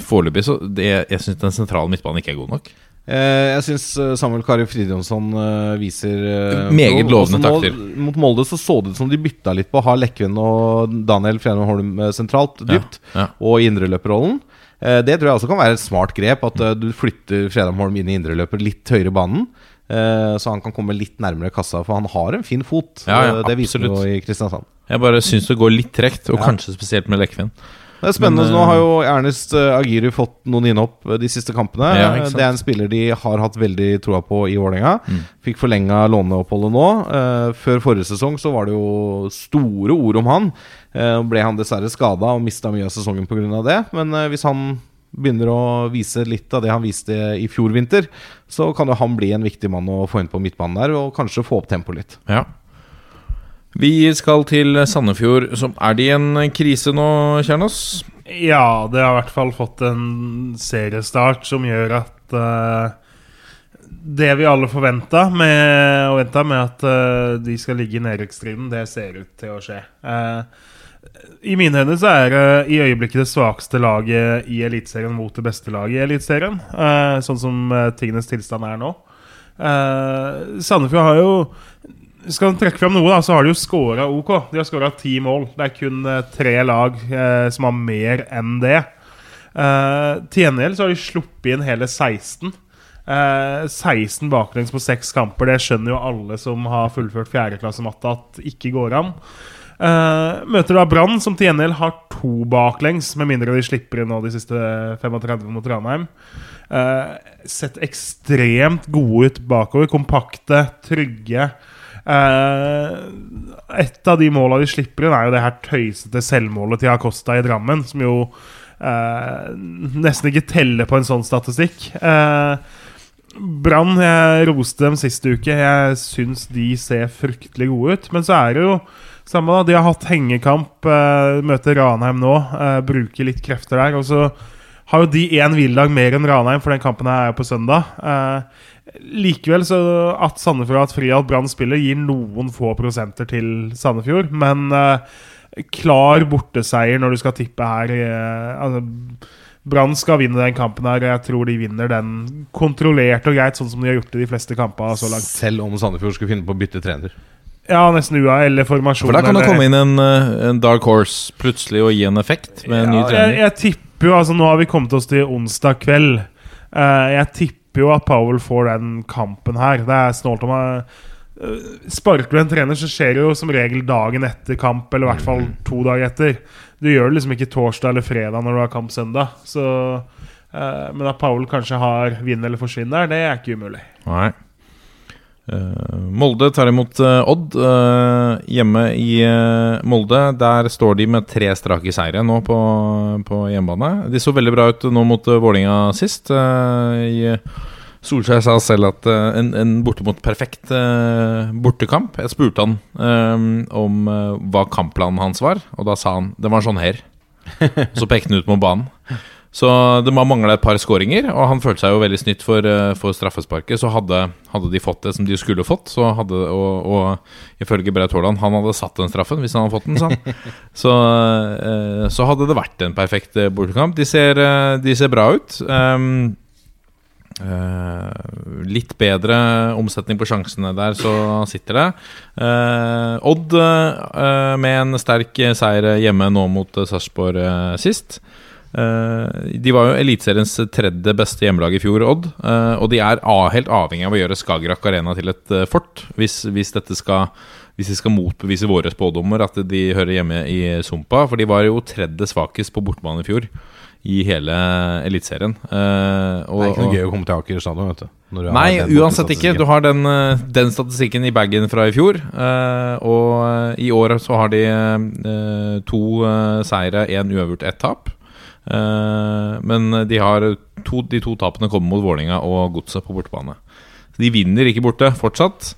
foreløpig så det, Jeg syns den sentrale midtbanen ikke er god nok. Eh, jeg syns Samuel Kari Fridjonsson eh, viser eh, Meget lovende takter. Mot Molde så så det ut som de bytta litt på å ha Lekven og Daniel Frenum Holm eh, sentralt, dypt, ja. og i indreløperrollen. Eh, det tror jeg også kan være et smart grep, at eh, du flytter Fredheim Holm inn i indreløper litt høyere banen. eh, så han kan komme litt nærmere kassa, for han har en fin fot. Ja, ja, Eh, det viser absolutt. jo i Kristiansand. Jeg bare syns det går litt tregt, og kanskje spesielt med Lekven. Det er spennende. Men, så nå eh, har jo Ernest Agiru Agiri fått noen innhopp eh, de siste kampene. Ja, Eh, det er en spiller de har hatt veldig troa på i Vålerenga. Mm. Fikk forlenga låneoppholdet nå. Eh, før forrige sesong så var det jo store ord om han. Eh, ble han dessverre skada og mista mye av sesongen pga. det. Men eh, hvis han begynner å vise litt av det han viste i fjor vinter, så kan jo han bli en viktig mann å få inn på midtbanen der, og kanskje få opp tempoet litt. Ja. Vi skal til Sandefjord. Som er de i en krise nå, Kjernås? Ja, det har i hvert fall fått en seriestart som gjør at uh, det vi alle forventa med, med at uh, de skal ligge i nedrykksstriden, det ser ut til å skje. Uh, I mine øyne så er det i øyeblikket det svakeste laget i Eliteserien mot det beste laget i Eliteserien. sånn som tingenes tilstand er nå. Sandefjord har jo skal man trekke fram noe, da, så har de jo scora OK. De har scora ti mål. Det er kun eh, tre lag eh, som har mer enn det. Eh, til gjengjeld så har de sluppet inn hele 16. Eh, 16 baklengs på seks kamper. Det skjønner jo alle som har fullført fjerdeklassematte at ikke går an. Eh, møter da Brann, som til gjengjeld har to baklengs, med mindre de slipper inn nå de siste 35 mot Ranheim. Eh, sett ekstremt gode ut bakover. Kompakte, trygge. Eh, et av de måla de slipper inn, er jo det her tøysete selvmålet til Acosta i Drammen, som jo eh, nesten ikke teller på en sånn statistikk. Eh, Brann, jeg roste dem sist uke. Jeg syns de ser fryktelig gode ut. Men så er det jo samme da, De har hatt hengekamp, møter Ranheim nå, bruker litt krefter der. Og så har jo de én hviledag mer enn Ranheim, for den kampen her er jo på søndag. Eh, likevel så at Sandefjord har hatt fri at Brann spiller, gir noen få prosenter til Sandefjord. Men uh, klar borteseier når du skal tippe her Uh, altså, Brann skal vinne den kampen her. og Jeg tror de vinner den kontrollert og greit, sånn som de har gjort i de fleste kampene så langt. Selv om Sandefjord skulle finne på å bytte trener. Ja, nesten UA eller formasjon. For da kan det komme inn en, eh, en dark horse plutselig og gi en effekt med en ny Ja, ny trener. jeg tipper jo Altså, nå har vi kommet oss til onsdag kveld. Uh, jeg tipper jo at Powell får den kampen her. Det er snålt om meg. Uh, Sparker du en trener, så skjer det jo som regel dagen etter kamp, eller i hvert fall to dager etter. Du gjør det liksom ikke torsdag eller fredag når du har kamp søndag. Så, eh, men at Powell kanskje har vinn eller forsvinn der, det er ikke umulig. Nei. Eh, Molde tar imot eh, Odd eh, hjemme i Molde. Der står de med tre strake seire nå på, på hjemmebane. De så veldig bra ut nå mot Vålinga sist. i Solskjær sa selv at en, en bortimot perfekt bortekamp. Jeg spurte han om hva kampplanen hans var, og da sa han det var sånn her. Så pekte han ut mot banen. Så det må mangle et par skåringer, og han følte seg jo veldig snytt for, eh, for straffesparket. Så hadde, hadde de fått det som de skulle fått, så hadde, og, og ifølge Braut Haaland Han hadde satt den straffen hvis han hadde fått den, sa han. Så, eh, så hadde det vært en perfekt eh, bortekamp. De ser, de ser bra ut. Um, Uh, litt bedre omsetning på sjansene der, så sitter det. Uh, Odd uh, med en sterk seier hjemme nå mot Sarpsborg sist. Eh, de var jo Eliteseriens tredje beste hjemmelag i fjor, Odd. eh, og de er helt avhengig av å gjøre Skagerrak Arena til et eh, fort hvis, hvis skal hvis de skal motbevise våre spådommer at de hører hjemme i Sumpa. For de var jo tredje svakest på bortebane i fjor i hele Eliteserien. Uh, Det er ikke noe gøy å komme til Aker stadion, vet du. Nei, uansett ikke. Du har den, den statistikken i bagen fra i fjor. Uh, og i år så har de uh, to seire, én uavgjort, ett tap. Eh, men de to, de to tapene kommer mot Vålinga og Godset på bortebane. De vinner ikke borte fortsatt.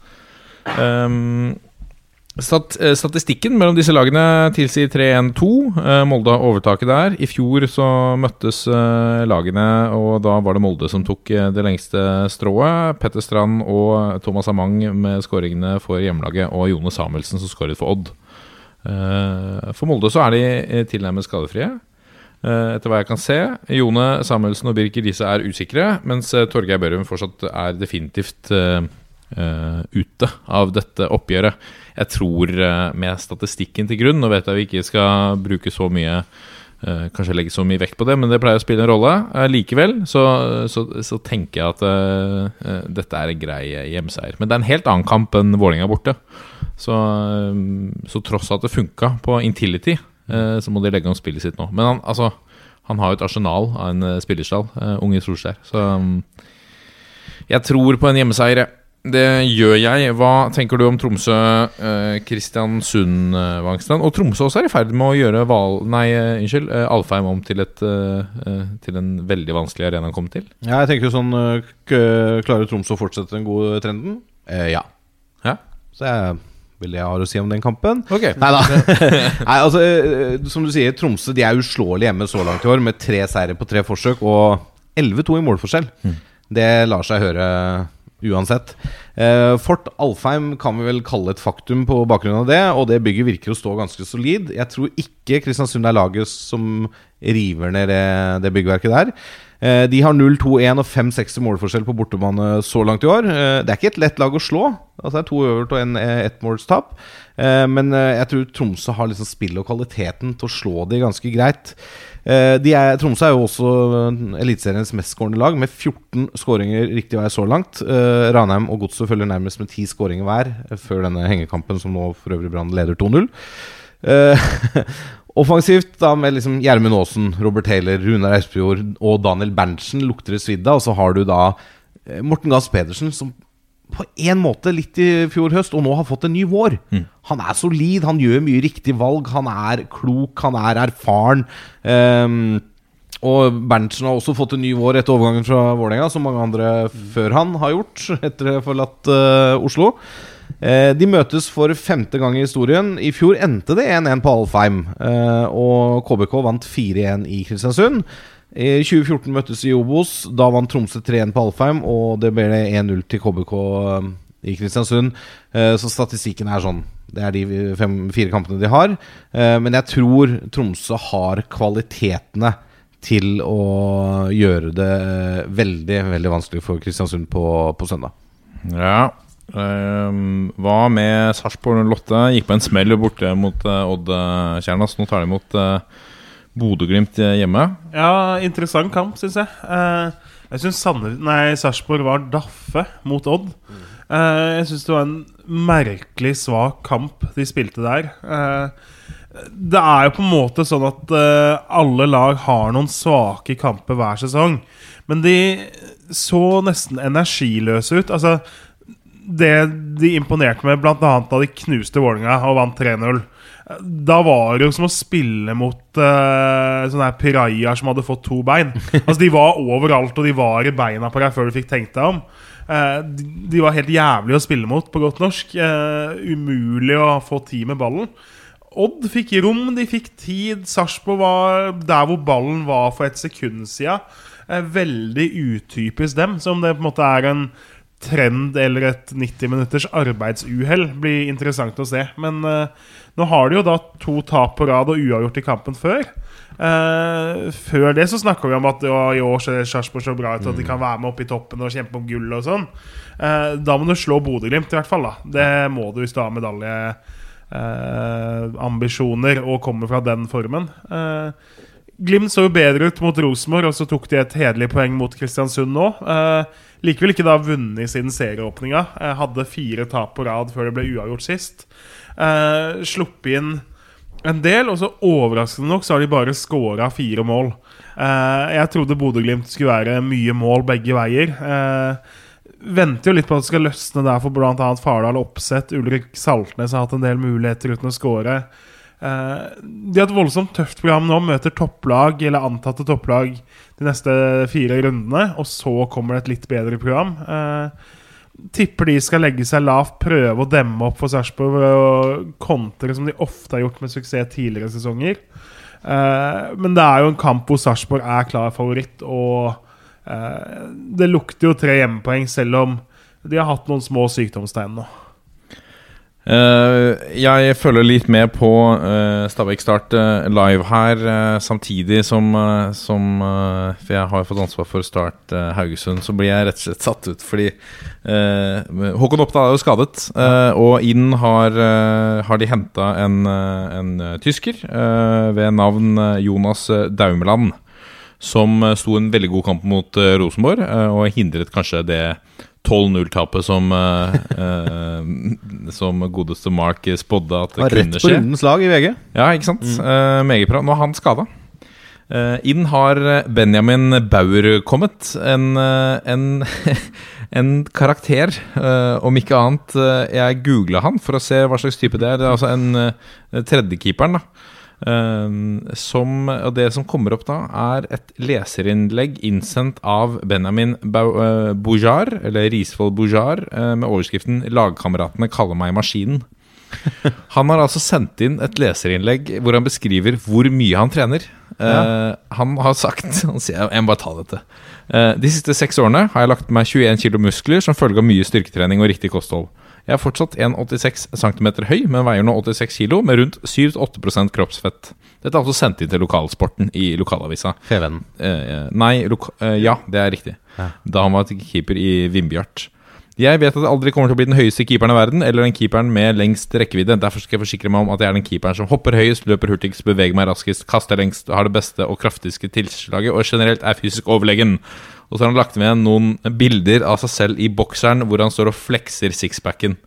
Stat eh, statistikken mellom disse lagene tilsier 3-1-2. Eh, Molde har overtaket der. I fjor så møttes lagene, og da var det Molde som tok det lengste strået. Petter Strand og Thomas Amang med skåringene for hjemmelaget, og Jone Samuelsen som skåret for Odd. For Molde så er de tilnærmet skadefrie. Eh, etter hva jeg kan se. Jone Samuelsen og Birker Riise er usikre, mens eh, Torgeir Børum fortsatt er definitivt uh, ute av dette oppgjøret. Jeg tror uh, med statistikken til grunn, nå vet jeg vi ikke skal bruke så mye Kanskje legge så mye vekt på det, men det pleier å spille en rolle. Likevel så, så, så tenker jeg at dette er en grei hjemseier. Men det er en helt annen kamp enn Vålerenga borte. Så, så tross at det funka på Intility så må de legge om spillet sitt nå. Men han, altså, han har jo et arsenal av en eh, spillerstall, eh, unge Solskjær. Så um, jeg tror på en hjemmeseier. jeg. Det gjør jeg. Hva tenker du om Tromsø, eh, Kristiansund, eh, Vangstrand? Og Tromsø også er i ferd med å gjøre Val... Nei, eh, unnskyld. Eh, Alfheim om til, et, eh, eh, til en veldig vanskelig arena å komme til. Ja, jeg tenker jo sånn Klarer Tromsø å fortsette den gode trenden? Eh, ja. Ja. Så jeg vil det jeg har å si om den kampen. Ok. Nei da. Nei, altså, øh, som du sier, Tromsø de er uslåelige hjemme så langt i år, med tre seire på tre forsøk og 11-2 i målforskjell. Det lar seg høre uansett. Eh, Fort Alfheim kan vi vel kalle et faktum på bakgrunn av det, og det bygget virker å stå ganske solid. Jeg tror ikke Kristiansund er laget som river ned det, det byggverket der. Eh, De har 0-2-1 og 5-6 målforskjell på bortebane så langt i år. Eh, Det er ikke et lett lag å slå. Altså Det er to øvert og en eh, ettmålstap. Men jeg tror Tromsø har liksom spillet og kvaliteten til å slå de ganske greit. De er, Tromsø er jo også Eliteseriens mestskårende lag, med 14 skåringer riktig vei så langt. Ranheim og Godset følger nærmest med 10 skåringer hver før denne hengekampen, som nå for øvrig Brann leder 2-0. Offensivt da med liksom Gjermund Aasen, Robert Taylor, Runar Espejord og Daniel Berntsen lukter det svidd av. Og så har du da eh, Morten Gass Pedersen, som på en måte litt i fjor høst, og nå har fått en ny vår. Han er solid, han gjør mye riktig valg, han er klok, han er erfaren. Um, og Berntsen har også fått en ny vår etter overgangen fra Vålerenga, som mange andre før han har gjort, etter å ha forlatt uh, Oslo. Eh, de møtes for femte gang i historien. I fjor endte det 1-1 på Alfheim, eh, og KBK vant 4-1 i Kristiansund. I 2014 møttes i Obos. Da vant Tromsø 3-1 på Alfheim, og det ble 1-0 til KBK eh, i Kristiansund. Så statistikken er sånn. Det er de fem, fire kampene de har. Men jeg tror Tromsø har kvalitetene til å gjøre det veldig veldig vanskelig for Kristiansund på, på søndag. Ja. Ehm, hva med Sarpsborg 08? Gikk på en smell borte mot uh, Odd uh, Kjernas. Nå tar de imot uh, Bodø-Glimt eh, hjemme. Ja, interessant kamp, syns jeg. Uh, jeg syns Sarpsborg var daffe mot Odd. Uh, jeg syns det var en merkelig svak kamp de spilte der. Eh, det er jo på en måte sånn at eh, alle lag har noen svake kamper hver sesong. Men de så nesten energiløse ut. Altså, det de imponerte med, bl.a. da de knuste Vålerenga og vant 3-0 Da var det jo som å spille mot uh, sånne her pirajaer som hadde fått to bein. Altså De var overalt, og de var i beina på deg før du fikk tenkt deg om. Uh, de, de var helt jævlig å spille mot, på godt norsk. Uh, umulig å få tid med ballen. Odd fikk rom, de fikk tid. Sarpsborg var der hvor ballen var for et sekund siden. Veldig utypisk dem, som det på en måte er en trend eller et 90 minutters arbeidsuhell. Blir interessant å se. Men uh, nå har de jo da to tap på rad og uavgjort i kampen før. Uh, før det så snakka vi om at å, i år ser Sarpsborg så bra ut at de kan være med opp i toppen og kjempe om gull og sånn. Uh, da må du slå Bodø-Glimt, i hvert fall. da Det må du hvis du har medaljeambisjoner og kommer fra den formen. Glimt så jo bedre ut mot Rosenborg, og så tok de et hederlig poeng mot Kristiansund nå. Eh, likevel ikke da vunnet siden serieåpninga. Eh, hadde fire tap på rad før det ble uavgjort sist. Eh, Sluppet inn en del, og så overraskende nok så har de bare scora fire mål. Eh, jeg trodde Bodø-Glimt skulle være mye mål begge veier. Eh, venter jo litt på at det skal løsne der for bl.a. Fardal Oppsett. Ulrik Saltnes har hatt en del muligheter uten å score. Eh, de har et voldsomt tøft program nå. Møter topplag, eller antatte topplag, de neste fire rundene. Og så kommer det et litt bedre program. Eh, tipper de skal legge seg lavt, prøve å demme opp for Sarpsborg å kontre som de ofte har gjort med suksess tidligere sesonger. Eh, men det er jo en kamp hvor Sarpsborg er klar favoritt, og eh, det lukter jo tre hjemmepoeng, selv om de har hatt noen små sykdomstegn nå. Eh, jeg følger litt med på uh, Stabæk Start eh, live her, eh, samtidig som, eh, som eh, For jeg har fått ansvar for Start eh, Haugesund, så blir jeg rett og slett satt ut fordi eh, Håkon Oppdal er jo skadet, eh, og inn har, eh, har de henta en, eh, en eh, tysker eh, ved navn eh, Jonas eh, Daumeland som eh, sto en veldig god kamp mot eh, Rosenborg, eh, og hindret kanskje det 12-0-tapet som eh, eh, Som godeste Mark spådde at det kunne Var rett på rundens lag i VG. Ja, ikke sant? Eh, meget bra. Nå er han skada. inn har Benjamin Bauer kommet. En, en, en karakter, om ikke annet. jeg googla han for å se hva slags type det er. Det er altså en uh, tredjekeeperen, da. Eh, som, og det som kommer opp da, er et leserinnlegg innsendt av Benjamin eh, eller Risvoll Bojar, eh, med overskriften 'Lagkameratene kaller meg maskinen'. Han har altså sendt inn et leserinnlegg hvor han beskriver hvor mye han trener. Ja. han har sagt Han sier Jeg må bare ta dette. Eh, de siste seks årene har jeg lagt på meg 21 kilo muskler som følge av mye styrketrening og riktig kosthold. Jeg er fortsatt 1,86 cm høy, men veier nå 86 kg med rundt 7-8% kroppsfett. Dette er altså sendt inn til lokalsporten i lokalavisa. Fevennen. Eh, nei, loka eh, ja, det er riktig. Da han var keeper i Vindbjart. Jeg vet at jeg aldri kommer til å bli den høyeste keeperen i verden, eller den keeperen med lengst rekkevidde. Derfor skal jeg forsikre meg om at jeg er den keeperen som hopper høyest, løper hurtigst, beveger meg raskest, kaster lengst, har det beste og kraftigste tilslaget og generelt er fysisk overlegen. Og så har han lagt med noen bilder av seg selv i bokseren hvor han står og flekser sixpacken.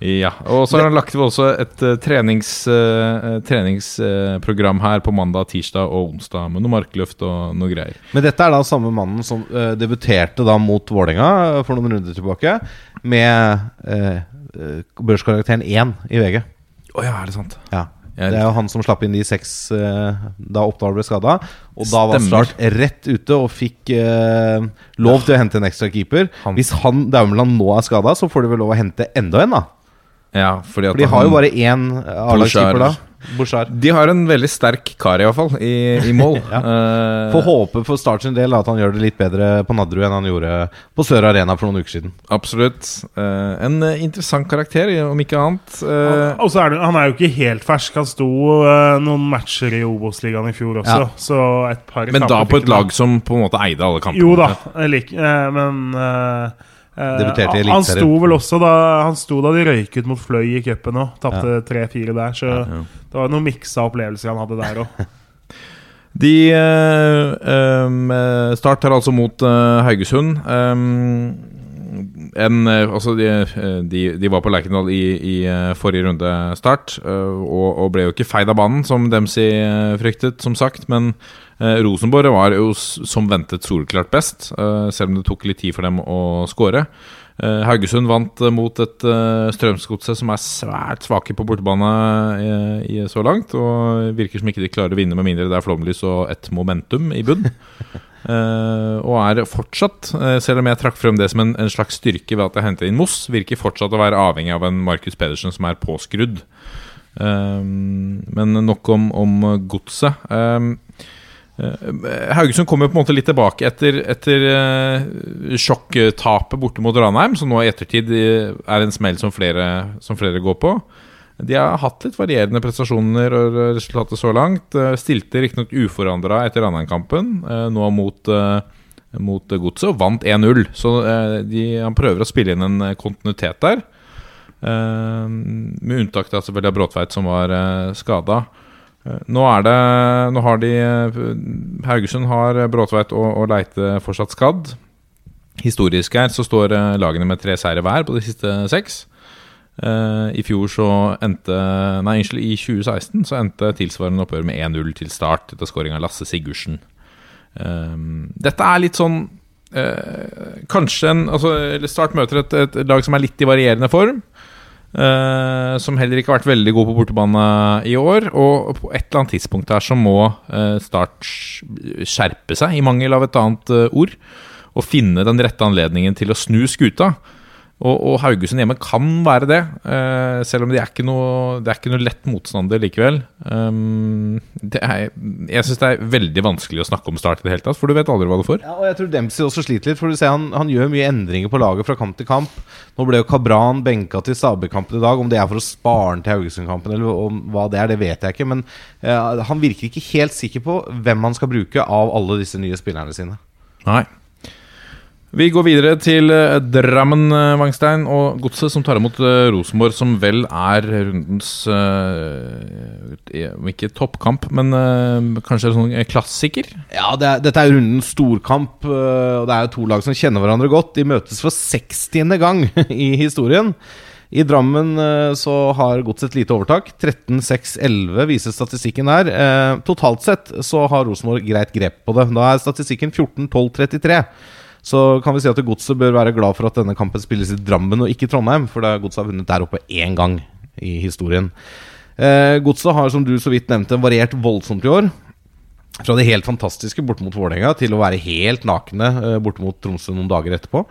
Ja, og så har han lagt ved også et uh, trenings, uh, treningsprogram her på mandag, tirsdag og onsdag med noe markløft og noe greier. Men dette er da samme mannen som eh, debuterte da mot Vålerenga for noen runder tilbake, med børskarakteren 1 i VG. Å ja, er det sant? Ja. Det er jo han som slapp inn de seks eh, da Oppdal ble skada. Og da var. Start rett ute og fikk eh, lov til å hente en ekstra keeper. Han- Hvis han Daumeland nå er skada, så får de vel lov å hente enda en, da. Ja, fordi at For de har jo bare én A-lagskeeper da. Bouchard. De har en veldig sterk kar, i hvert fall, i, i mål. Eh, Får håpe for Starts en del at han gjør det litt bedre på Nadderud enn han gjorde på Sør Arena for noen uker siden. absolutt. Uh, en eh, interessant karakter, om ikke annet. Uh, Og så er det, Han er jo ikke helt fersk. Han sto noen matcher i Obos-ligaen i fjor også. Ja. Så et par men da på et lag som på en måte eide alle kampene. Jo da, like, lik, men Debuterte i Han Eliteserien. sto vel også da Han sto da de røyk ut mot Fløy i cupen òg. Tapte 3-4 der. Så det var noen miksa opplevelser han hadde der òg. De eh, em, eh, Start har altså mot eh, Haugesund. Em, en, eh, altså de, eh, de, de var på Lerkendal i, i eh, forrige runde start, og, og ble jo ikke feid av banen, som eh, fryktet, som sagt. Men Rosenborg var jo som ventet soleklart best, selv om det tok litt tid for dem å skåre. Eh, Haugesund vant eh, mot et uh, Strømsgodset som er svært svake på bortebane eh, i, så langt. Og virker som ikke de klarer å vinne med mindre det er flomlys og et momentum i bunn. Uh, og er fortsatt, uh, selv om jeg trakk frem det som en, en slags styrke ved at jeg hentet inn Moss, virker fortsatt å være avhengig av en Markus Pedersen som er påskrudd. Uh, men nok om, om godset. Eh, Haugesund kommer på en måte litt tilbake etter, etter eh, sjokktapet borte mot Ranheim, som nå i ettertid eh, er en smell som flere, som flere går på. De har hatt litt varierende prestasjoner og resultater så langt. Stilte riktignok uforandra etter Ranheim-kampen, nå mot, mot Godset, og vant 1-0. Så de, han prøver å spille inn en kontinuitet der. Med unntak av selvfølgelig Bråtveit, som var skada. Nå er det Nå har de eh, Haugesund har Bråtveit og, og Leite fortsatt skadd. Historisk her så står eh, lagene med tre seire hver på de siste seks. Eh, I fjor så endte Nei, unnskyld, i 2016 så endte tilsvarende oppgjør med 1-0 til start etter skåring av Lasse Sigurdsen. Eh, dette er litt sånn eh, Kanskje en altså, Start møter et, et lag som er litt i varierende form. Eh, som heller ikke har vært veldig god på bortebane i år. Og på et eller annet tidspunkt her så må eh, Start skjerpe seg, i mangel av et annet eh, ord. Og finne den rette anledningen til å snu skuta. Og, og Haugesund hjemme kan være det, uh, selv om det er ikke noe, det er ikke noe lett motstander likevel. Um, det er, jeg syns det er veldig vanskelig å snakke om Start i det hele tatt, for du vet aldri hva du får. Ja, og jeg tror Dempsey også sliter litt. For du ser han, han gjør mye endringer på laget fra kamp til kamp. Nå ble jo Kabran benka til Stabøk-kampen i dag. Om det er for å spare han til Haugesund-kampen, eller om hva det er, det vet jeg ikke. Men uh, han virker ikke helt sikker på hvem han skal bruke av alle disse nye spillerne sine. Nei. Vi går videre til eh, Drammen, eh, Wangstein og Godset, som tar imot eh, Rosenborg, som vel er rundens Om ikke toppkamp, men kanskje sånn klassiker? Ja, det er, dette er rundens storkamp, og det er to lag som kjenner hverandre godt. De møtes for 60. gang i historien. I Drammen så har Godset et lite overtak. 13-6-11 viser statistikken her. Totalt sett så har Rosenborg greit grep på det. Da er statistikken 14-12-33. Så kan vi si at Godset bør være glad for at denne kampen spilles i Drammen og ikke i Trondheim, for Godset har vunnet der oppe én gang i historien. Eh, Godset har, som du så vidt nevnte, variert voldsomt i år. Fra det helt fantastiske borte mot Vålerenga til å være helt nakne eh, borte mot Tromsø noen dager etterpå.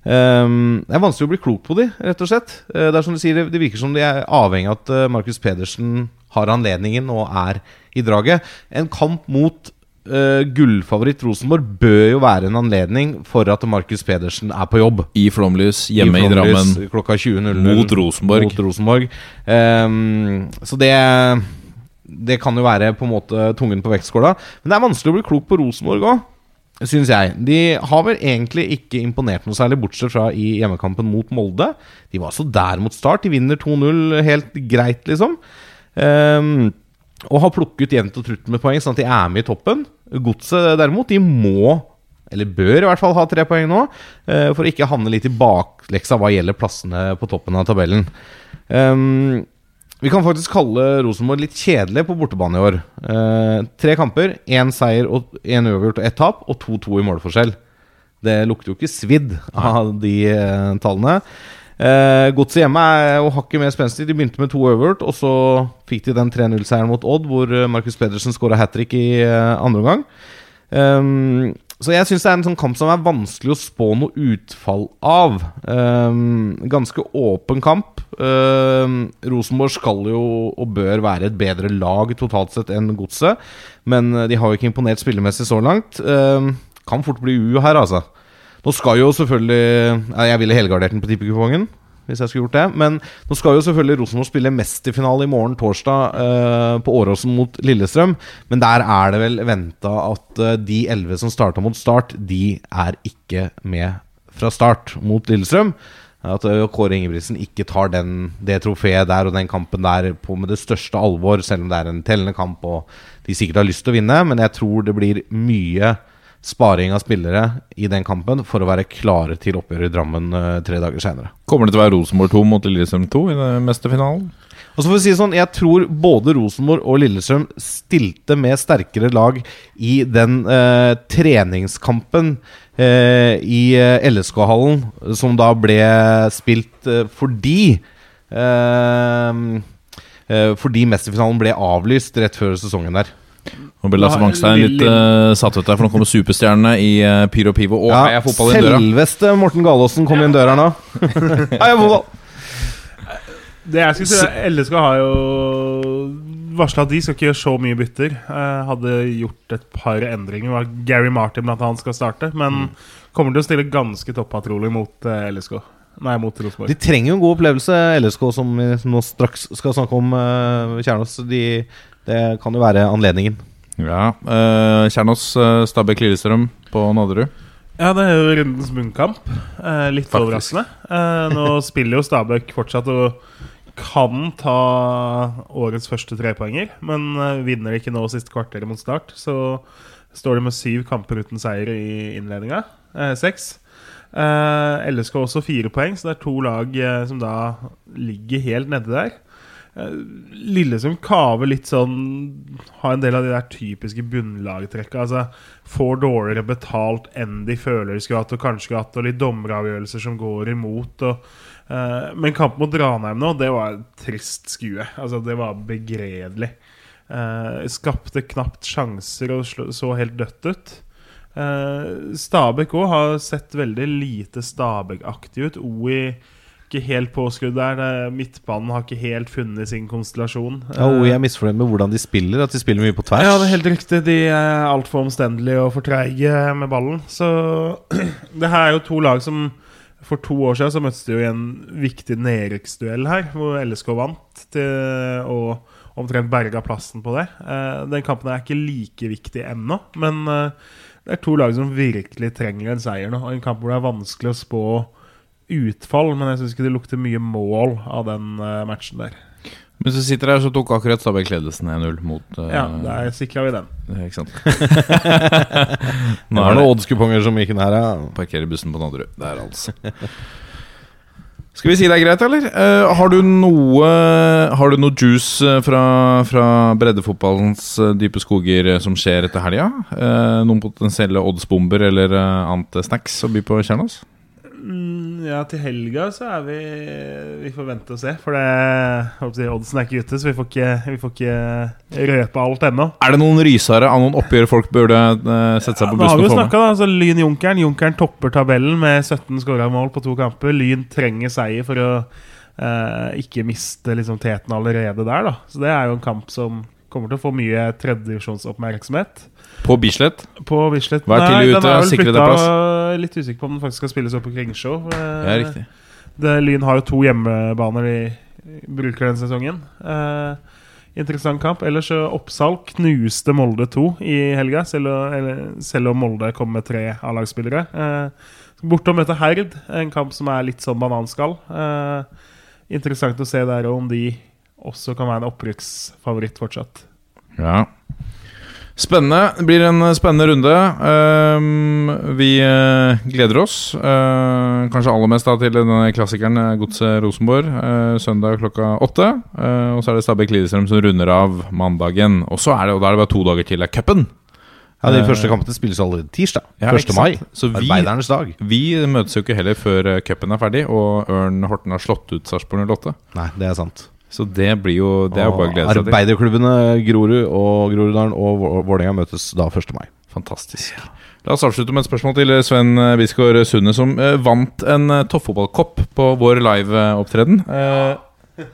Um, det er vanskelig å bli klok på de, rett og slett. Uh, det er som du sier, det virker som de er avhengig av at uh, Markus Pedersen har anledningen og er i draget. En kamp mot uh, gullfavoritt Rosenborg bør jo være en anledning for at Markus Pedersen er på jobb. I flomlys, hjemme i, Drammen, klokka 20.00 mot Rosenborg. mot Rosenborg. Um, så det Det kan jo være på en måte tungen på vektskåla. Men det er vanskelig å bli klok på Rosenborg òg, syns jeg. De har vel egentlig ikke imponert noe særlig, bortsett fra i hjemmekampen mot Molde. De var så der mot start. De vinner 2-0 helt greit, liksom. Um, og har plukket jevnt og trutt med poeng, sånn at de er med i toppen. Godset derimot, de må eller bør i hvert fall ha tre poeng nå, eh, for å ikke havne litt i bakleksa hva gjelder plassene på toppen av tabellen. Um, vi kan faktisk kalle Rosenborg litt kjedelig på bortebane i år. Uh, tre kamper, én seier, og én uavgjort og ett tap, og 2-2 i målforskjell. Det lukter jo ikke svidd av de uh, tallene. Eh, Godset hjemme er jo hakket mer spenstig. De begynte med to øvert, og så fikk de den 3-0-seieren mot Odd, hvor eh, Markus Pedersen skåra hat trick i eh, andre omgang. Um, så jeg syns det er en sånn kamp som er vanskelig å spå noe utfall av. Um, ganske åpen kamp. Um, Rosenborg skal jo og bør være et bedre lag totalt sett enn Godset. Men de har jo ikke imponert spillemessig så langt. Kan fort bli U her, altså. Nå skal jo selvfølgelig ja, Jeg ville helgardert den på tippekupongen. Hvis jeg skulle gjort det Men nå skal jo selvfølgelig Rosenborg spille mesterfinale i morgen torsdag eh, på Åråsen mot Lillestrøm. Men der er det vel venta at eh, de elleve som starta mot start, de er ikke med fra start mot Lillestrøm. At eh, Kåre Ingebrigtsen ikke tar den, det trofeet der og den kampen der på med det største alvor, selv om det er en tellende kamp og de sikkert har lyst til å vinne. Men jeg tror det blir mye sparing av spillere i den kampen for å være klare til oppgjøret i Drammen eh, tre dager senere. Kommer det til å være Rosenborg 2 mot Lillestrøm 2 i den mesterfinalen? Og så får vi si sånn, Jeg tror både Rosenborg og Lillestrøm stilte med sterkere lag i den eh, treningskampen eh, i eh, LSK-hallen, som da ble spilt eh, fordi eh, Fordi mesterfinalen ble avlyst rett før sesongen der. Nå ble Lasse Bangstein litt eh, satt ut der, for nå kommer superstjernene i uh, Pyro Pivo og Ja, Heia Fotball inn døra. selveste Morten Galaasen kom inn døra nå. Heia fotball! Det jeg skulle si LSK har jo varsla at de skal ikke gjøre så mye bytter. Jeg hadde gjort et par endringer. Var Gary Martin blant annet skal starte. Men kommer til å stille ganske toppatrolig mot eh, LSK. Nei, mot Rosenborg. De trenger jo en god opplevelse, LSK, som vi nå straks skal snakke om. Uh, Kjernås. De, det kan jo være anledningen. Ja, uh, Kjernås, uh, Stabæk Lillestrøm på Nadderud. Ja, det er jo rundens bunnkamp. Eh, litt Faktisk. overraskende. Eh, nå spiller jo Stabæk fortsatt og kan ta årets første trepoenger, men eh, vinner de ikke nå siste kvarteret mot start, så står de med syv kamper uten seier i innledninga. Eh, seks. Eh, LSK også fire poeng, så det er to lag eh, som da ligger helt nede der. Eh, som kaver litt sånn Har en del av de der typiske bunnlagtrekka. Altså får dårligere betalt enn de føler de skulle hatt, og kanskje skulle hatt, og litt dommeravgjørelser som går imot. Og, uh, men kampen mot Ranheim nå, det var et trist skue. Altså, det var begredelig. Uh, skapte knapt sjanser og så helt dødt ut. Uh, Stabæk òg har sett veldig lite Stabæk-aktig ut. OI ikke helt påskrudd der. Midtbanen har ikke helt funnet sin konstellasjon. Ja, og Eh, jeg er misfornøyd med hvordan de spiller. At de spiller mye på tvers. ja, det er helt riktig. De er altfor omstendelige og for treige med ballen. Så det her er jo to lag som For to år siden så møttes de jo i en viktig nedrykksduell her, hvor LSK vant til, og omtrent berga plassen på det. Eh, den kampen er ikke like viktig ennå, men eh, det er to lag som virkelig trenger en seier nå. En kamp hvor det er vanskelig å spå utfall, men jeg syns ikke det lukter mye mål av den eh, matchen der. Mens du sitter her, så tok akkurat Stabæk ledelsen 1-0 mot uh, Ja, der sikra vi den. Ikke sant. Nå er noen det oddskuponger som gikk nær her, Parkerer parkere bussen på Nadderud. Der, altså. Skal vi si det er greit, eller? Uh, har du noe Har du noe juice fra, fra breddefotballens dype skoger som skjer etter helga? Uh, noen potensielle oddsbomber eller annet snacks å by på Kjernos? Mm, ja, til helga så er vi Vi får vente og se. For det si, oddsen er ikke ute, så vi får ikke, vi får ikke røpe alt ennå. Er det noen rysere av noen oppgjør folk burde eh, sette seg på Nå har bussen vi og jo få med? snakka, da. Altså, Lyn Junkeren. Junkeren topper tabellen med 17 skåra mål på to kamper. Lyn trenger seier for å eh, ikke miste liksom, teten allerede der, da. Så det er jo en kamp som kommer til å få mye tredjedivisjonsoppmerksomhet. På Bislett? På Bislett. Vær tidlig den ute, er vel sikre deg plass. Litt usikker på om den faktisk skal spilles opp på Kringsjå. Det Ja, riktig. Det, Lyn har jo to hjemmebaner de bruker denne sesongen. Eh, interessant kamp. Ellers så Oppsal knuste Molde 2 i helga, selv, selv om Molde kom med tre A-lagsspillere. Eh, borte og møte Herd, en kamp som er litt sånn bananskall. Eh, interessant å se der om de også kan være en opprykksfavoritt fortsatt. Ja. Spennende. Det blir en spennende runde. Ehm, vi eh, gleder oss. Eh, kanskje aller mest da til denne klassikeren eh, Godset Rosenborg. eh, søndag klokka åtte. Eh, og så er det Stabæk Lillestrøm som runder av mandagen. Og så er det, og da er det bare to dager til er cupen. Ja, De Eh, første kampene spilles allerede tirsdag. Ja, 1. mai. Så vi- Arbeidernes dag. Vi møtes jo ikke heller før eh, cupen er ferdig, og Ørn Horten har slått ut Sarpsborg 08. Nei, det er sant. Så det blir jo Det er jo bare å glede seg til. Arbeiderklubbene Grorud og Groruddalen og Vå- Vålerenga møtes da 1. mai. Fantastisk. La oss avslutte med et spørsmål til Sven eh, Bisgaard Sunde, som eh, vant en uh, toppfotballkopp på vår liveopptreden. Uh,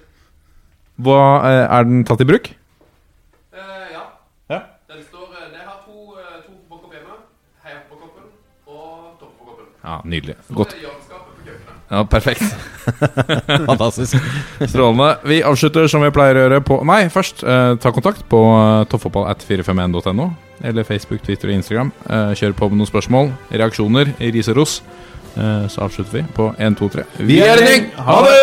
hva eh, Er den tatt i bruk? ja. Ja. Den står Det har to, to fotballkopper hjemme. Heia og topp. Ja, Nydelig. Godt. Ja, Perfekt. Fantastisk. Strålende. Vi avslutter som vi pleier å gjøre på Nei, først eh, ta kontakt på eh, tofffotballat451.no. Eller Facebook, Twitter og Instagram. Eh, kjør på med noen spørsmål, reaksjoner, ris og ros. Eh, så avslutter vi på 1, 2, 3. Vi er en gjeng! Ha det!